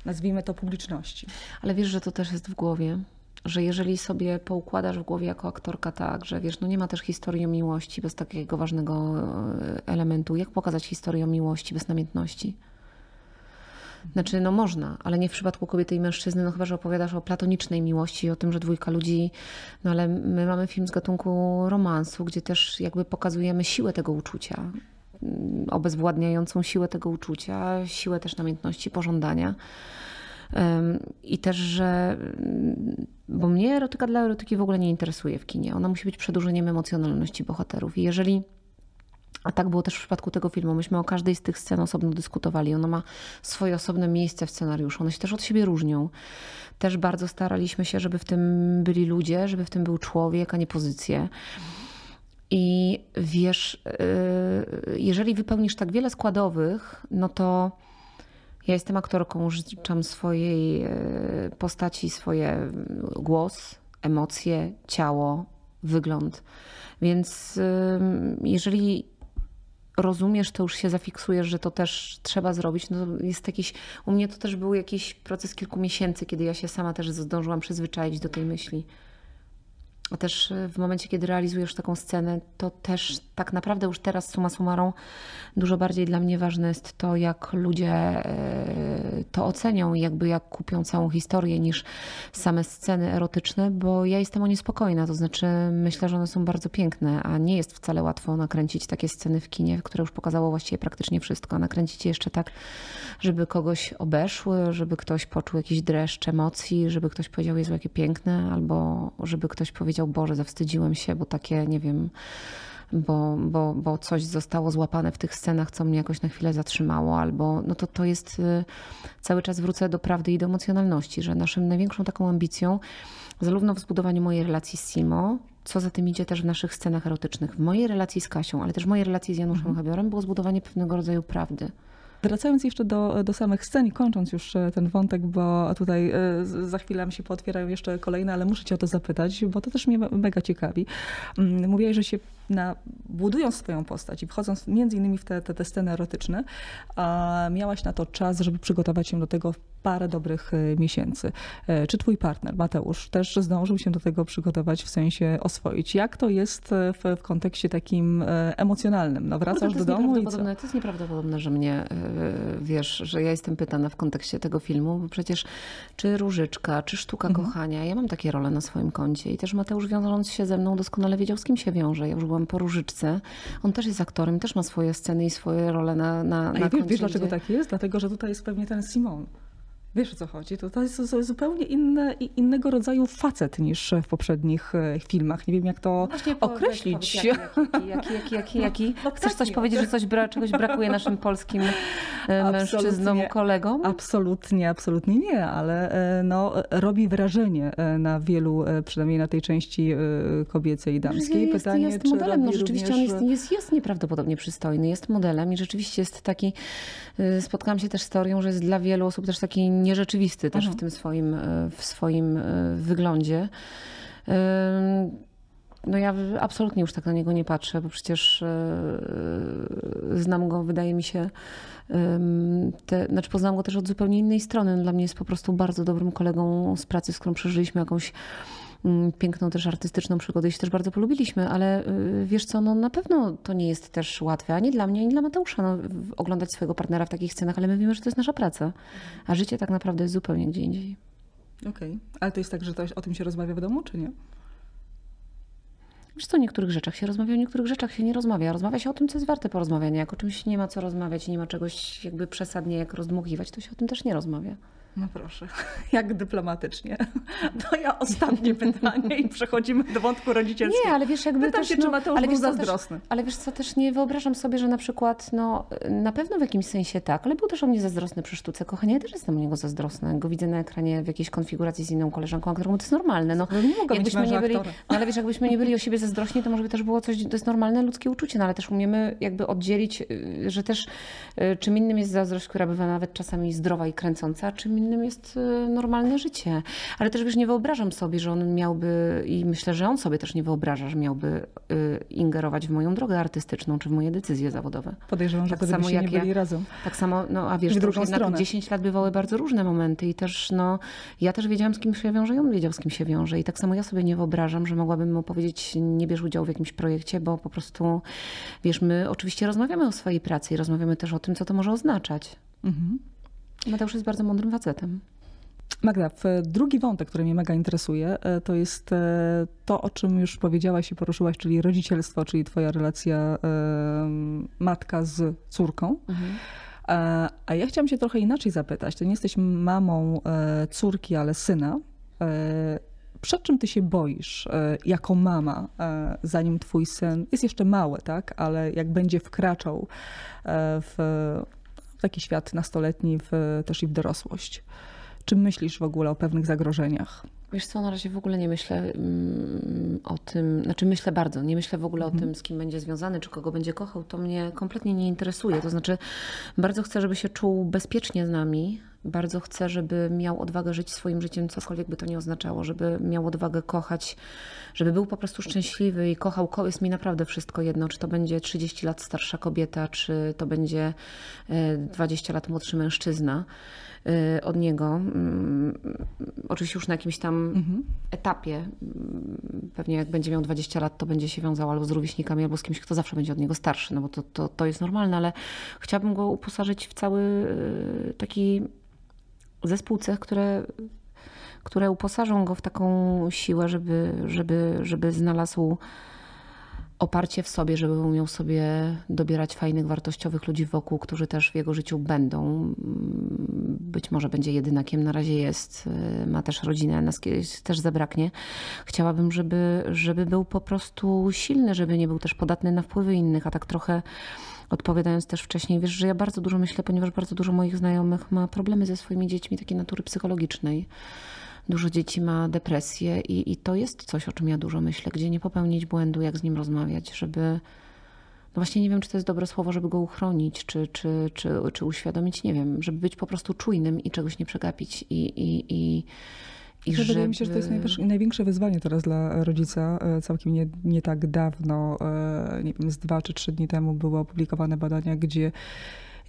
nazwijmy to, publiczności. Ale wiesz, że to też jest w głowie. Że jeżeli sobie poukładasz w głowie jako aktorka tak, że wiesz, no nie ma też historii o miłości bez takiego ważnego e, elementu. Jak pokazać historię o miłości bez namiętności? Znaczy, no można, ale nie w przypadku kobiety i mężczyzny, no chyba, że opowiadasz o platonicznej miłości, o tym, że dwójka ludzi, no ale my mamy film z gatunku romansu, gdzie też jakby pokazujemy siłę tego uczucia, mm, obezwładniającą siłę tego uczucia, siłę też namiętności, pożądania. I też, że. mm, Bo mnie erotyka dla erotyki w ogóle nie interesuje w kinie. Ona musi być przedłużeniem emocjonalności bohaterów. I jeżeli. A tak było też w przypadku tego filmu. Myśmy o każdej z tych scen osobno dyskutowali. Ona ma swoje osobne miejsce w scenariuszu. One się też od siebie różnią. Też bardzo staraliśmy się, żeby w tym byli ludzie, żeby w tym był człowiek, a nie pozycje. I wiesz, yy, jeżeli wypełnisz tak wiele składowych, no to ja jestem aktorką, życzam swojej e, postaci swoje głos, emocje, ciało, wygląd. Więc ym, jeżeli rozumiesz, to już się zafiksujesz, że to też trzeba zrobić. No jest jakiś, u mnie to też był jakiś proces kilku miesięcy, kiedy ja się sama też zdążyłam przyzwyczaić do tej myśli. A też e, w momencie, kiedy realizujesz taką scenę, to też tak naprawdę już teraz suma summarum dużo bardziej dla mnie ważne jest to, jak ludzie e, to ocenią i jakby jak kupią całą historię niż same sceny erotyczne, bo ja jestem o nie spokojna, to znaczy myślę, że one są bardzo piękne, a nie jest wcale łatwo nakręcić takie sceny w kinie, które już pokazało właściwie praktycznie wszystko, nakręcić je jeszcze tak, żeby kogoś obeszły, żeby ktoś poczuł jakiś dreszcz emocji, żeby ktoś powiedział, Jezu, jakie piękne, albo żeby ktoś powiedział, Boże, zawstydziłem się, bo takie, nie wiem, bo, bo, bo coś zostało złapane w tych scenach, co mnie jakoś na chwilę zatrzymało, albo no to to jest y, cały czas wrócę do prawdy i do emocjonalności, że naszym największą taką ambicją, zarówno w zbudowaniu mojej relacji z Simo, co za tym idzie też w naszych scenach erotycznych, w mojej relacji z Kasią, ale też w mojej relacji z Januszem Habiorem, było zbudowanie pewnego rodzaju prawdy. Wracając jeszcze do, do samych scen i kończąc już e, ten wątek, bo tutaj e, za chwilę mi się pootwierają jeszcze kolejne, ale muszę cię o to zapytać, bo to też mnie me- mega ciekawi. Mm, Mówiłeś, że się na, budując swoją postać i wchodząc między innymi w te, te, te sceny erotyczne, a miałaś na to czas, żeby przygotować się do tego parę dobrych e, miesięcy. E, Czy twój partner, Mateusz, też zdążył się do tego przygotować, w sensie oswoić? Jak to jest e, w, w kontekście takim emocjonalnym? No wracasz Kurde, do domu i co? To jest nieprawdopodobne, że mnie, wiesz, że ja jestem pytana w kontekście tego filmu, bo przecież czy Różyczka, czy Sztuka Mhm. Kochania, ja mam takie role na swoim koncie i też Mateusz wiążąc się ze mną doskonale wiedział, z kim się wiąże. Ja już byłam po Różyczce. On też jest aktorem, też ma swoje sceny i swoje role na, na, A na wiesz, dlaczego tak jest? Dlatego, że tutaj jest pewnie ten Simon. Wiesz o co chodzi? To, to jest zu- zupełnie inne, innego rodzaju facet niż w poprzednich e, filmach. Nie wiem, jak to Właśnie po- określić. Jaki, jaki, jaki, jaki, jaki, jaki? No Chcesz coś taki, powiedzieć, że coś bra, czegoś brakuje naszym polskim e, mężczyznom, kolegom? Absolutnie, absolutnie nie, ale e, no, robi wrażenie na wielu, przynajmniej na tej części kobiecej i damskiej. jest, Pytanie, jest modelem, no rzeczywiście również... on jest, jest, jest nieprawdopodobnie przystojny, jest modelem i rzeczywiście jest taki, spotkałam się też z teorią, że jest dla wielu osób też taki nierzeczywisty też Mhm. w tym swoim, y, w swoim y, wyglądzie. No ja absolutnie już tak na niego nie patrzę, bo przecież y, znam go, wydaje mi się, te, znaczy poznałam go też od zupełnie innej strony. Dla mnie jest po prostu bardzo dobrym kolegą z pracy, z którą przeżyliśmy jakąś piękną też artystyczną przygodę i się też bardzo polubiliśmy, ale y, wiesz co, no na pewno to nie jest też łatwe, ani dla mnie, ani dla Mateusza, no, oglądać swojego partnera w takich scenach, ale my wiemy, że to jest nasza praca, a życie tak naprawdę jest zupełnie gdzie indziej. Okej, ale to jest tak, że to, o tym się rozmawia w domu, czy nie? Wiesz co, o niektórych rzeczach się rozmawia, o niektórych rzeczach się nie rozmawia. Rozmawia się o tym, co jest warte porozmawiania. Jak o czymś nie ma co rozmawiać i nie ma czegoś jakby przesadnie jak rozdmuchiwać, to się o tym też nie rozmawia. No proszę, (laughs) jak dyplomatycznie. (laughs) To ja ostatnie pytanie i przechodzimy do wątku rodzicielskiego. Nie, ale wiesz, jakby Pytam też, się, czy Mateusz ale był co, też, zazdrosny. ale wiesz co, też nie wyobrażam sobie, że na przykład, no na pewno w jakimś sensie tak, ale był też o mnie zazdrosny przy sztuce kochania. Ja też jestem o niego zazdrosna. Go widzę na ekranie w jakiejś konfiguracji z inną koleżanką aktorką, to jest normalne. No, No nie mogę jakbyśmy nie byli, no ale wiesz, jakbyśmy nie byli o siebie zazdrośni, to może by też było coś, to jest normalne ludzkie uczucie, no ale też umiemy jakby oddzielić, y, że też y, czym innym jest zazdrość, która bywa nawet czasami zdrowa i kręcąca, a czym innym jest y, normalne życie. Ale też wiesz, nie wyobrażam sobie, że on miałby i myślę, że on sobie też nie wyobraża, że miałby y, ingerować w moją drogę artystyczną czy w moje decyzje zawodowe. Podejrzewam, że Tak wtedy samo jak nie ja. byli razem. Tak samo, no a wiesz, to jednak stronę. 10 lat bywały bardzo różne momenty i też, no, ja też wiedziałam, z kim się wiąże i on wiedział, z kim się wiąże. I tak samo ja sobie nie wyobrażam, że mogłabym mu powiedzieć, nie bierz udziału w jakimś projekcie, bo po prostu, wiesz, my oczywiście rozmawiamy o swojej pracy i rozmawiamy też o tym, co to może oznaczać. Mhm. Mateusz jest bardzo mądrym facetem. Magda, w- drugi wątek, który mnie mega interesuje, e, to jest e, to, o czym już powiedziałaś i poruszyłaś, czyli rodzicielstwo, czyli twoja relacja e, matka z córką. E, A ja chciałam się trochę inaczej zapytać. Ty nie jesteś mamą e, córki, ale syna. E, Przed czym ty się boisz e, jako mama, e, zanim twój syn jest jeszcze mały, tak? Ale jak będzie wkraczał e, w taki świat nastoletni, w, też i w dorosłość. Czy myślisz w ogóle o pewnych zagrożeniach? Wiesz co, na razie w ogóle nie myślę mm, o tym, znaczy myślę bardzo, nie myślę w ogóle o tym, z kim będzie związany, czy kogo będzie kochał, to mnie kompletnie nie interesuje. To znaczy, bardzo chcę, żeby się czuł bezpiecznie z nami, bardzo chcę, żeby miał odwagę żyć swoim życiem, cokolwiek by to nie oznaczało, żeby miał odwagę kochać, żeby był po prostu szczęśliwy i kochał. Ko- Jest mi naprawdę wszystko jedno, czy to będzie 30 lat starsza kobieta, czy to będzie e, 20 lat młodszy mężczyzna e, od niego. Mm, Oczywiście już na jakimś tam etapie, mm, pewnie jak będzie miał 20 lat, to będzie się wiązał albo z rówieśnikami, albo z kimś, kto zawsze będzie od niego starszy, no bo to, to, to jest normalne, ale chciałabym go uposażyć w cały e, taki zespół cech, które, które uposażą go w taką siłę, żeby, żeby, żeby znalazł oparcie w sobie, żeby umiał sobie dobierać fajnych, wartościowych ludzi wokół, którzy też w jego życiu będą. Być może będzie jedynakiem, na razie jest, ma też rodzinę, nas kiedyś też zabraknie. Chciałabym, żeby, żeby był po prostu silny, żeby nie był też podatny na wpływy innych, a tak trochę odpowiadając też wcześniej, wiesz, że ja bardzo dużo myślę, ponieważ bardzo dużo moich znajomych ma problemy ze swoimi dziećmi takiej natury psychologicznej. Dużo dzieci ma depresję i, i to jest coś, o czym ja dużo myślę, gdzie nie popełnić błędu, jak z nim rozmawiać, żeby. No właśnie nie wiem, czy to jest dobre słowo, żeby go uchronić, czy, czy, czy, czy uświadomić, nie wiem, żeby być po prostu czujnym i czegoś nie przegapić. I, i, i, i Że Wydaje mi się, że to jest żeby- największe wyzwanie teraz dla rodzica. E, Całkiem nie, nie tak dawno, e, nie wiem, z dwa czy trzy dni temu były opublikowane badania, gdzie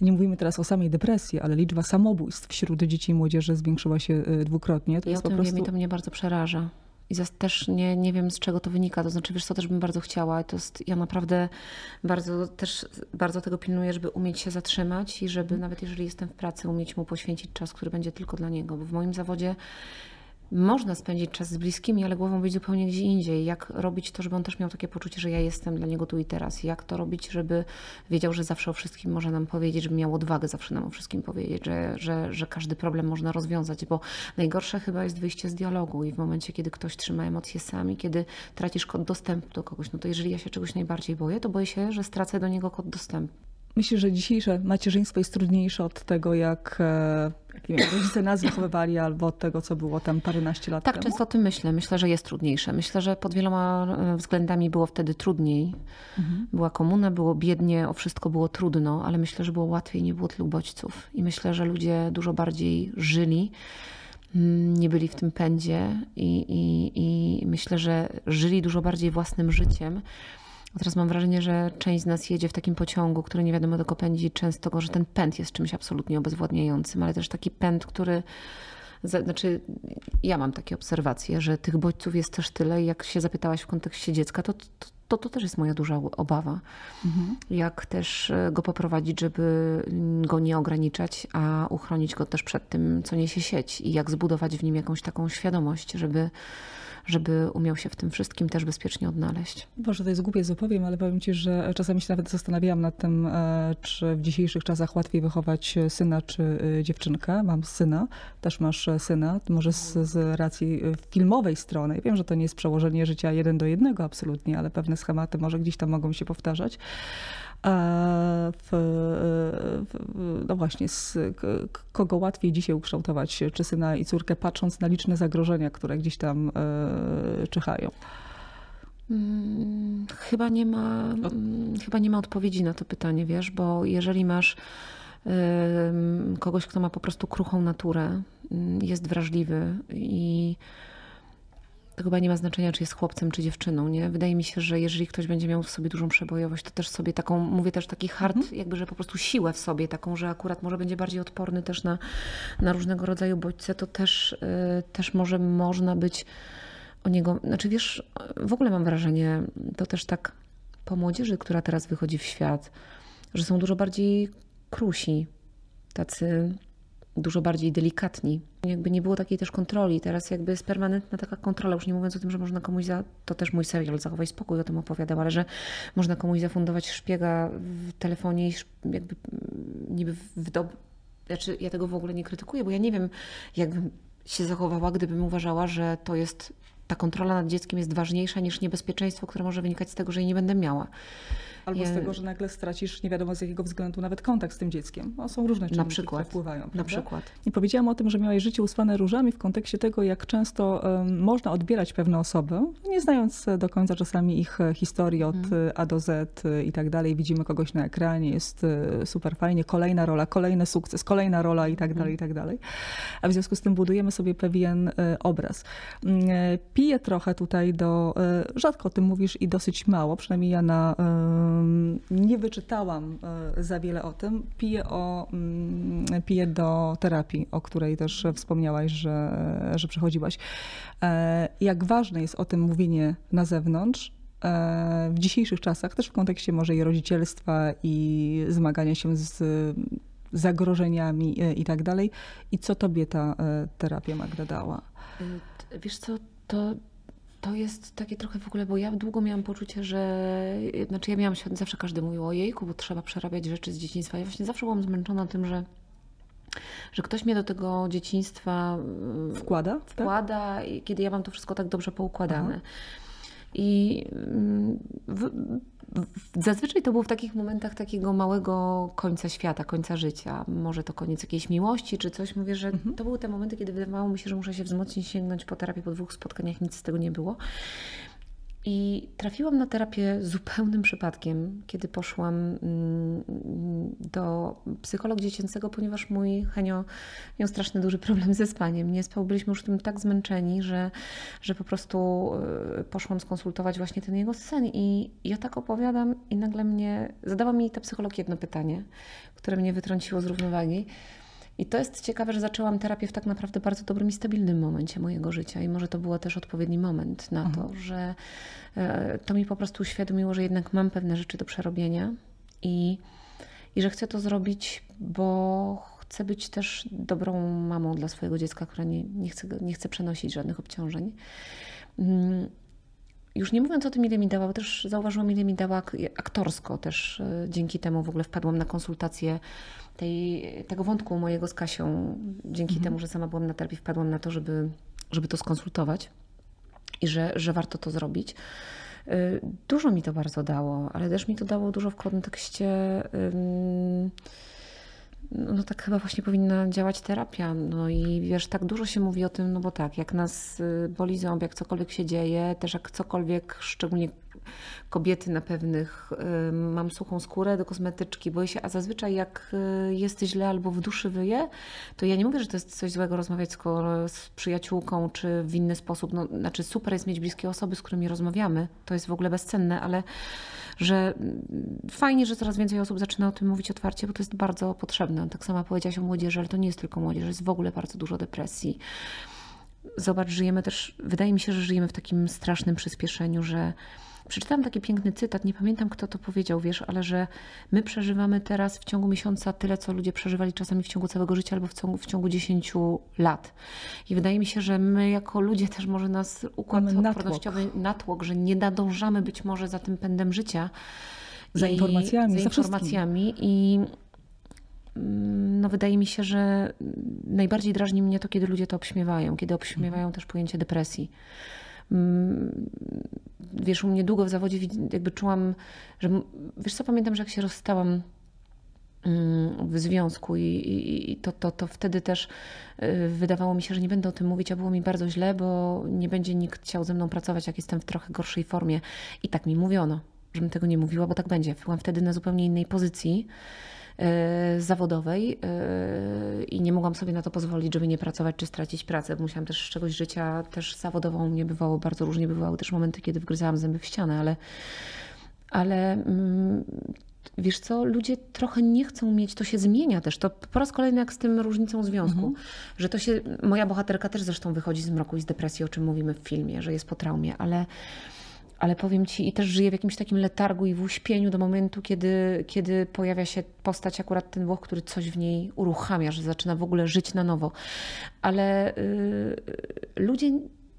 nie mówimy teraz o samej depresji, ale liczba samobójstw wśród dzieci i młodzieży zwiększyła się e, dwukrotnie. To Ja o tym prostu... wiem i to mnie bardzo przeraża. I też nie, nie wiem, z czego to wynika. To znaczy, wiesz co, też bym bardzo chciała. To jest, ja naprawdę bardzo też bardzo tego pilnuję, żeby umieć się zatrzymać i żeby nawet jeżeli jestem w pracy, umieć mu poświęcić czas, który będzie tylko dla niego. Bo w moim zawodzie można spędzić czas z bliskimi, ale głową być zupełnie gdzie indziej. Jak robić to, żeby on też miał takie poczucie, że ja jestem dla niego tu i teraz. Jak to robić, żeby wiedział, że zawsze o wszystkim może nam powiedzieć, żeby miał odwagę zawsze nam o wszystkim powiedzieć, że, że, że każdy problem można rozwiązać, bo najgorsze chyba jest wyjście z dialogu i w momencie, kiedy ktoś trzyma emocje sami, kiedy tracisz kod dostępu do kogoś, no to jeżeli ja się czegoś najbardziej boję, to boję się, że stracę do niego kod dostępu. Myślę, że dzisiejsze macierzyństwo jest trudniejsze od tego, jak, jak nie wiem, rodzice nas wychowywali, albo od tego, co było tam paręnaście lat Tak, temu. często o tym myślę. Myślę, że jest trudniejsze. Myślę, że pod wieloma e, względami było wtedy trudniej. Była komuna, było biednie, o wszystko było trudno, ale myślę, że było łatwiej, nie było tylu bodźców. I myślę, że ludzie dużo bardziej żyli, mm, nie byli w tym pędzie i, i, i myślę, że żyli dużo bardziej własnym życiem. A teraz mam wrażenie, że część z nas jedzie w takim pociągu, który nie wiadomo dokąd pędzi, często go, że ten pęd jest czymś absolutnie obezwładniającym, ale też taki pęd, który Znaczy, ja mam takie obserwacje, że tych bodźców jest też tyle jak się zapytałaś w kontekście dziecka, to, to, to, to też jest moja duża obawa. Mhm. Jak też e, go poprowadzić, żeby go nie ograniczać, a uchronić go też przed tym, co niesie sieć i jak zbudować w nim jakąś taką świadomość, żeby żeby umiał się w tym wszystkim też bezpiecznie odnaleźć. Boże, to jest głupie, co powiem, ale powiem ci, że czasami się nawet zastanawiałam nad tym, e, czy w dzisiejszych czasach łatwiej wychować syna czy e, dziewczynkę. Mam syna, też masz syna, może z, z racji filmowej strony. Ja wiem, że to nie jest przełożenie życia jeden do jednego absolutnie, ale pewne schematy może gdzieś tam mogą się powtarzać w, w, no właśnie, z kogo łatwiej dzisiaj ukształtować, czy syna i córkę, patrząc na liczne zagrożenia, które gdzieś tam e, czyhają? Hmm, chyba nie ma, hmm, chyba nie ma odpowiedzi na to pytanie, wiesz, bo jeżeli masz kogoś, kto ma po prostu kruchą naturę, hmm, jest wrażliwy i to chyba nie ma znaczenia, czy jest chłopcem, czy dziewczyną, nie? Wydaje mi się, że jeżeli ktoś będzie miał w sobie dużą przebojowość, to też sobie taką, mówię też taki hard, mhm. jakby, że po prostu siłę w sobie, taką, że akurat może będzie bardziej odporny też na, na różnego rodzaju bodźce, to też, yy, też może można być o niego, znaczy wiesz, w ogóle mam wrażenie, to też tak po młodzieży, która teraz wychodzi w świat, że są dużo bardziej krusi, tacy dużo bardziej delikatni. Jakby nie było takiej też kontroli. Teraz jakby jest permanentna taka kontrola, już nie mówiąc o tym, że można komuś za, to też mój serial Zachowaj Spokój o tym opowiadał, ale że można komuś zafundować szpiega w telefonie i jakby niby w dob... Znaczy ja tego w ogóle nie krytykuję, bo ja nie wiem, jakbym się zachowała, gdybym uważała, że to jest ta kontrola nad dzieckiem jest ważniejsza niż niebezpieczeństwo, które może wynikać z tego, że jej nie będę miała. Albo z tego, że nagle stracisz nie wiadomo z jakiego względu nawet kontakt z tym dzieckiem. No, są różne czynniki, które wpływają. Prawda? Na przykład. I powiedziałam o tym, że miałaś życie usłane różami w kontekście tego, jak często um, można odbierać pewne osoby, nie znając do końca czasami ich e, historii od hmm. A do Z i tak dalej. Widzimy kogoś na ekranie, jest e, super fajnie, kolejna rola, kolejny sukces, kolejna rola i tak mhm. dalej, i tak dalej. A w związku z tym budujemy sobie pewien obraz. Piję trochę tutaj do, rzadko o tym mówisz i dosyć mało, przynajmniej ja na nie wyczytałam e, za wiele o tym. Piję, o, mm, do terapii, o której też wspomniałaś, że, że przechodziłaś. E, jak ważne jest o tym mówienie na zewnątrz, e, w dzisiejszych czasach, też w kontekście może i rodzicielstwa i zmagania się z zagrożeniami i tak dalej. I co tobie ta terapia Magda dała? Wiesz co, to to jest takie trochę w ogóle, bo ja długo miałam poczucie, że znaczy ja miałam zawsze każdy mówił o jejku, bo trzeba przerabiać rzeczy z dzieciństwa. Ja właśnie zawsze byłam zmęczona tym, że że ktoś mnie do tego dzieciństwa mm, wkłada, tak? wkłada tak? kiedy ja mam to wszystko tak dobrze poukładane. Aha. I mm, w, Zazwyczaj to było w takich momentach takiego małego końca świata, końca życia. Może to koniec jakiejś miłości czy coś. Mówię, że mhm. to były te momenty, kiedy wydawało mi się, że muszę się wzmocnić, sięgnąć po terapię. Po dwóch spotkaniach nic z tego nie było. I trafiłam na terapię zupełnym przypadkiem, kiedy poszłam mm, do psychologa dziecięcego, ponieważ mój Henio miał straszny duży problem ze spaniem. Nie spał, byliśmy już tym tak zmęczeni, że, że po prostu y, poszłam skonsultować właśnie ten jego sen. I ja tak opowiadam i nagle mnie, zadała mi ta psycholog jedno pytanie, które mnie wytrąciło z równowagi. I to jest ciekawe, że zaczęłam terapię w tak naprawdę bardzo dobrym i stabilnym momencie mojego życia. I może to było też odpowiedni moment na to, mhm. że e, to mi po prostu uświadomiło, że jednak mam pewne rzeczy do przerobienia i, i że chcę to zrobić, bo chcę być też dobrą mamą dla swojego dziecka, która nie, nie, chce, nie chce przenosić żadnych obciążeń. Już nie mówiąc o tym, ile mi dała, bo też zauważyłam, ile mi dała aktorsko też. E, dzięki temu w ogóle wpadłam na konsultację tej, tego wątku mojego z Kasią. Dzięki mhm. temu, że sama byłam na terapii, wpadłam na to, żeby, żeby to skonsultować i że, że warto to zrobić. E, dużo mi to bardzo dało, ale też mi to dało dużo w kontekście no tak chyba właśnie powinna działać terapia. No i wiesz, tak dużo się mówi o tym, no bo tak, jak nas y, boli ząb, jak cokolwiek się dzieje, też jak cokolwiek, szczególnie kobiety na pewnych, mam suchą skórę do kosmetyczki, boję się, a zazwyczaj jak y, jest źle albo w duszy wyje, to ja nie mówię, że to jest coś złego rozmawiać z, z przyjaciółką czy w inny sposób. No, znaczy super jest mieć bliskie osoby, z którymi rozmawiamy, to jest w ogóle bezcenne, ale że fajnie, że coraz więcej osób zaczyna o tym mówić otwarcie, bo to jest bardzo potrzebne. Tak samo powiedziałaś o młodzieży, ale to nie jest tylko młodzież, jest w ogóle bardzo dużo depresji. Zobacz, żyjemy też, wydaje mi się, że żyjemy w takim strasznym przyspieszeniu, że Przeczytałam taki piękny cytat, nie pamiętam kto to powiedział, wiesz, ale że my przeżywamy teraz w ciągu miesiąca tyle, co ludzie przeżywali czasami w ciągu całego życia albo w ciągu, w ciągu 10 lat. I wydaje mi się, że my jako ludzie też może nas układ Mamy natłok. odpornościowy natłok, że nie nadążamy być może za tym pędem życia. Za I- informacjami, za informacjami i mm, no wydaje mi się, że najbardziej drażni mnie to, kiedy ludzie to obśmiewają, kiedy obśmiewają też pojęcie depresji. Mm, Wiesz, u mnie długo w zawodzie jakby czułam, że wiesz co, pamiętam, że jak się rozstałam mm, w związku i, i, i to, to, to wtedy też y, wydawało mi się, że nie będę o tym mówić, a było mi bardzo źle, bo nie będzie nikt chciał ze mną pracować, jak jestem w trochę gorszej formie. I tak mi mówiono, żebym tego nie mówiła, bo tak będzie. Byłam wtedy na zupełnie innej pozycji zawodowej y, i nie mogłam sobie na to pozwolić, żeby nie pracować czy stracić pracę. Musiałam też z czegoś życia, też zawodową mnie bywało bardzo różnie. Bywały też momenty, kiedy wgryzałam zęby w ścianę, ale ale mm, wiesz co, ludzie trochę nie chcą mieć, to się zmienia też. To po raz kolejny jak z tym różnicą związku, że to się, moja bohaterka też zresztą wychodzi z mroku i z depresji, o czym mówimy w filmie, że jest po traumie, ale ale powiem ci, i też żyje w jakimś takim letargu i w uśpieniu do momentu, kiedy, kiedy pojawia się postać, akurat ten Włoch, który coś w niej uruchamia, że zaczyna w ogóle żyć na nowo. Ale y, ludzie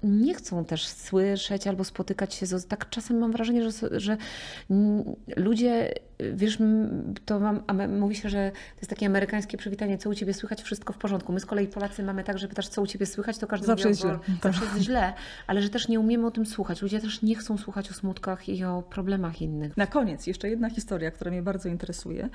nie chcą też słyszeć albo spotykać się z. Tak czasem mam wrażenie, że, że ludzie, wiesz, to mam, mówi się, że to jest takie amerykańskie przywitanie, co u ciebie słychać, wszystko w porządku. My z kolei Polacy mamy tak, że pytasz, co u ciebie słychać, to każdy Zawsze mówi, źle. zawsze jest źle, ale że też nie umiemy o tym słuchać. Ludzie też nie chcą słuchać o smutkach i o problemach innych. Na koniec jeszcze jedna historia, która mnie bardzo interesuje.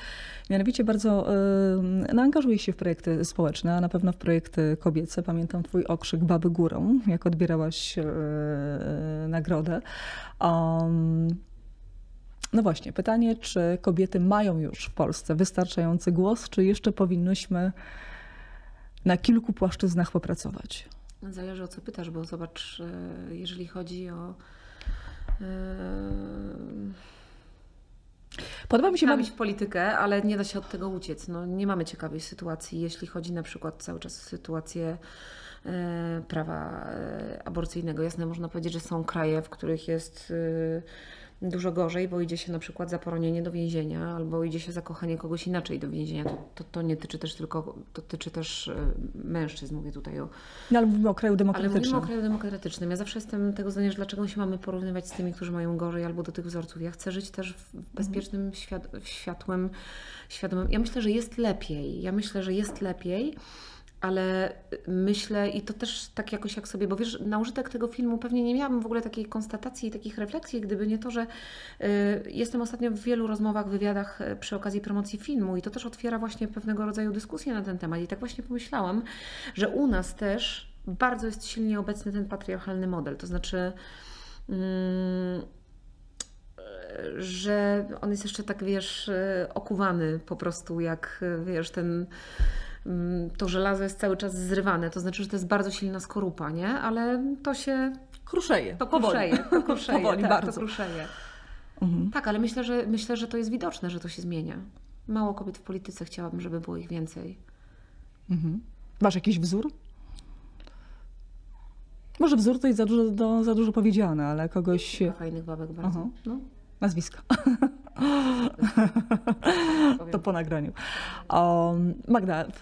Mianowicie bardzo e, no, angażuję się w projekty społeczne, a na pewno w projekty kobiece. Pamiętam twój okrzyk Baby Górą, jak odbierałaś e, nagrodę. Um, no właśnie, pytanie, czy kobiety mają już w Polsce wystarczający głos, czy jeszcze powinnyśmy na kilku płaszczyznach popracować? Zależy o co pytasz, bo zobacz, e, jeżeli chodzi o. e, Podoba mi się... Iść w politykę, ale nie da się od tego uciec. No, nie mamy ciekawej sytuacji, jeśli chodzi na przykład cały czas o sytuację e, prawa aborcyjnego. Jasne, można powiedzieć, że są kraje, w których jest dużo gorzej, bo idzie się na przykład za poronienie do więzienia, albo idzie się za kochanie kogoś inaczej do więzienia. To, to, to nie tyczy też tylko, to tyczy też e, mężczyzn, mówię tutaj o No, ale mówimy o kraju ale demokratycznym. mówimy o kraju demokratycznym. Ja zawsze jestem tego zdania, że dlaczego się mamy porównywać z tymi, którzy mają gorzej albo do tych wzorców. Ja chcę żyć też w bezpiecznym, świat, w światłym, świadomym. Ja myślę, że jest lepiej. Ja myślę, że jest lepiej. Ale myślę, i to też tak jakoś jak sobie, bo wiesz, na użytek tego filmu pewnie nie miałabym w ogóle takiej konstatacji i takich refleksji, gdyby nie to, że y, jestem ostatnio w wielu rozmowach, wywiadach y, przy okazji promocji filmu i to też otwiera właśnie pewnego rodzaju dyskusję na ten temat. I tak właśnie pomyślałam, że u nas też bardzo jest silnie obecny ten patriarchalny model. To znaczy, mm, że on jest jeszcze tak, wiesz, okuwany po prostu, jak wiesz, ten. Mm, To żelazo jest cały czas zrywane, to znaczy, że to jest bardzo silna skorupa, nie? Ale to się. Kruszeje. To kruszeje, to (laughs) kruszeje, Powoli, tak, bardzo. to kruszeje. Mhm. Tak, ale myślę że, myślę, że to jest widoczne, że to się zmienia. Mało kobiet w polityce, chciałabym, żeby było ich więcej. Mhm. Masz jakiś wzór? Może wzór to jest za dużo, do, za dużo powiedziane, ale kogoś. Fajnych babek bardzo. Aha. No, Nazwiska. (laughs) To po nagraniu. Um, Magda, w,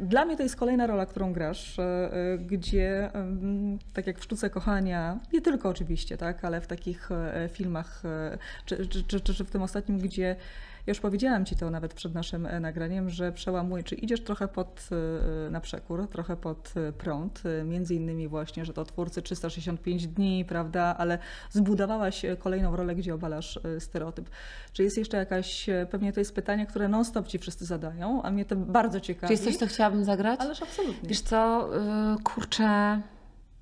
dla mnie to jest kolejna rola, którą grasz, e, gdzie tak jak w Sztuce Kochania, nie tylko oczywiście, tak, ale w takich e, filmach, e, czy, czy, czy, czy w tym ostatnim, gdzie ja już powiedziałam Ci to nawet przed naszym e, nagraniem, że przełamuje, czy idziesz trochę pod, e, na przekór, trochę pod e, prąd, e, między innymi właśnie, że to twórcy 365 dni, prawda, ale zbudowałaś e, kolejną rolę, gdzie obalasz e, stereotyp. Czy jest jeszcze jakaś, e, pewnie to jest pytanie, które non-stop Ci wszyscy zadają, a mnie to bardzo ciekawi. Czy jest coś, co chciałabym zagrać? Ależ absolutnie. Wiesz co, kurczę,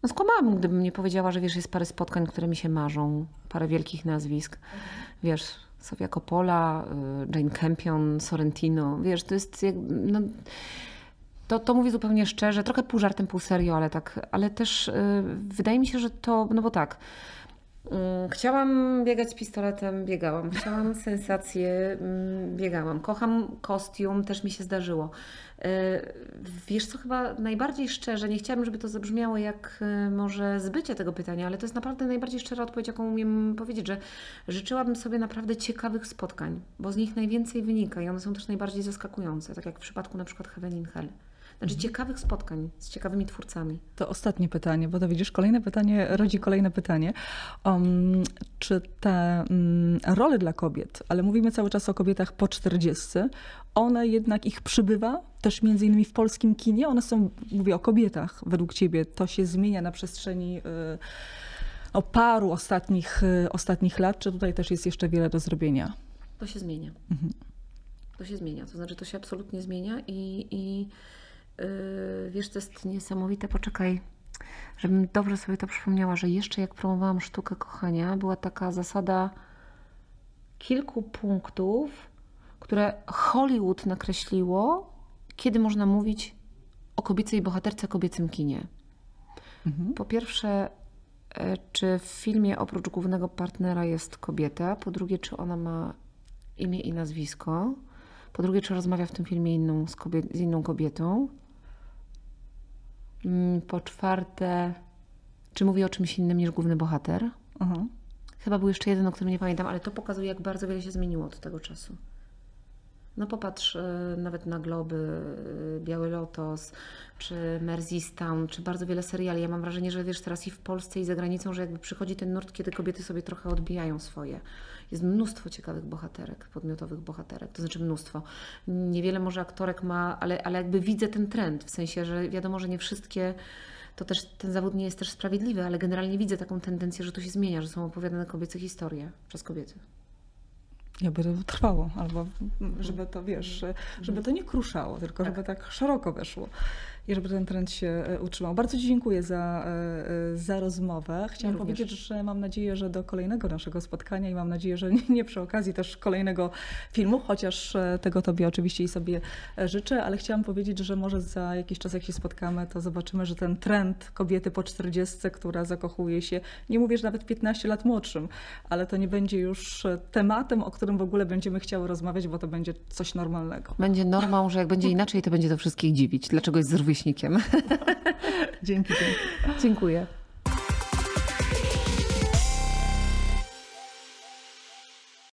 no skłamałabym, gdybym nie powiedziała, że wiesz, jest parę spotkań, które mi się marzą, parę wielkich nazwisk. Wiesz, Sofia Coppola, yy, Jane Campion, Sorrentino, wiesz, to jest jak, no, to, to mówię zupełnie szczerze, trochę pół żartem, pół serio, ale tak, ale też yy, wydaje mi się, że to, no bo tak, Chciałam biegać pistoletem, biegałam. Chciałam sensację, mm, biegałam. Kocham kostium, też mi się zdarzyło. E, Wiesz co, chyba najbardziej szczerze, nie chciałabym, żeby to zabrzmiało jak e, może zbycie tego pytania, ale to jest naprawdę najbardziej szczera odpowiedź, jaką umiem powiedzieć, że życzyłabym sobie naprawdę ciekawych spotkań, bo z nich najwięcej wynika i one są też najbardziej zaskakujące, tak jak w przypadku na przykład Heaven in Hell. Znaczy ciekawych spotkań z ciekawymi twórcami. To ostatnie pytanie, bo to widzisz, kolejne pytanie rodzi kolejne pytanie. Um, czy te um, role dla kobiet, ale mówimy cały czas o kobietach po 40, one jednak ich przybywa, też między innymi w polskim kinie, one są, mówię o kobietach, według ciebie to się zmienia na przestrzeni y, o paru ostatnich, y, ostatnich lat, czy tutaj też jest jeszcze wiele do zrobienia? To się zmienia. To się zmienia. To znaczy, to się absolutnie zmienia i, i yy, wiesz, to jest niesamowite. Poczekaj, żebym dobrze sobie to przypomniała, że jeszcze jak promowałam sztukę kochania, była taka zasada kilku punktów, które Hollywood nakreśliło, kiedy można mówić o kobiecej bohaterce, kobiecym kinie. Po pierwsze, e, czy w filmie oprócz głównego partnera jest kobieta? Po drugie, czy ona ma imię i nazwisko? Po drugie, czy rozmawia w tym filmie inną z, kobiet, z inną kobietą? Mm, Po czwarte, czy mówi o czymś innym niż główny bohater? Aha. Chyba był jeszcze jeden, o którym nie pamiętam, ale to pokazuje, jak bardzo wiele się zmieniło od tego czasu. No popatrz e, nawet na Globy, e, Biały Lotos, czy Merzistown, czy bardzo wiele seriali. Ja mam wrażenie, że wiesz, teraz i w Polsce i za granicą, że jakby przychodzi ten nurt, kiedy kobiety sobie trochę odbijają swoje. Jest mnóstwo ciekawych bohaterek, podmiotowych bohaterek, to znaczy mnóstwo. Niewiele może aktorek ma, ale, ale jakby widzę ten trend, w sensie, że wiadomo, że nie wszystkie to też ten zawód nie jest też sprawiedliwy, ale generalnie widzę taką tendencję, że to się zmienia, że są opowiadane kobiece historie przez kobiety. Jakby to trwało, albo żeby to, wiesz, żeby to nie kruszało, tylko żeby tak szeroko weszło i żeby ten trend się e, utrzymał. Bardzo Ci dziękuję za, e, e, za rozmowę. Chciałam Ja powiedzieć, że mam nadzieję, że do kolejnego naszego spotkania i mam nadzieję, że nie- nie przy okazji też kolejnego filmu, chociaż tego Tobie oczywiście i sobie życzę, ale chciałam powiedzieć, że może za jakiś czas, jak się spotkamy, to zobaczymy, że ten trend kobiety po 40, która zakochuje się, nie mówię, że nawet 15 lat młodszym, ale to nie będzie już tematem, o którym w ogóle będziemy chciały rozmawiać, bo to będzie coś normalnego. Będzie normą, że jak będzie inaczej, to będzie to wszystkich dziwić. Dlaczego jest z rówieśnikiem? (laughs) Dzięki, dzięki. Dziękuję.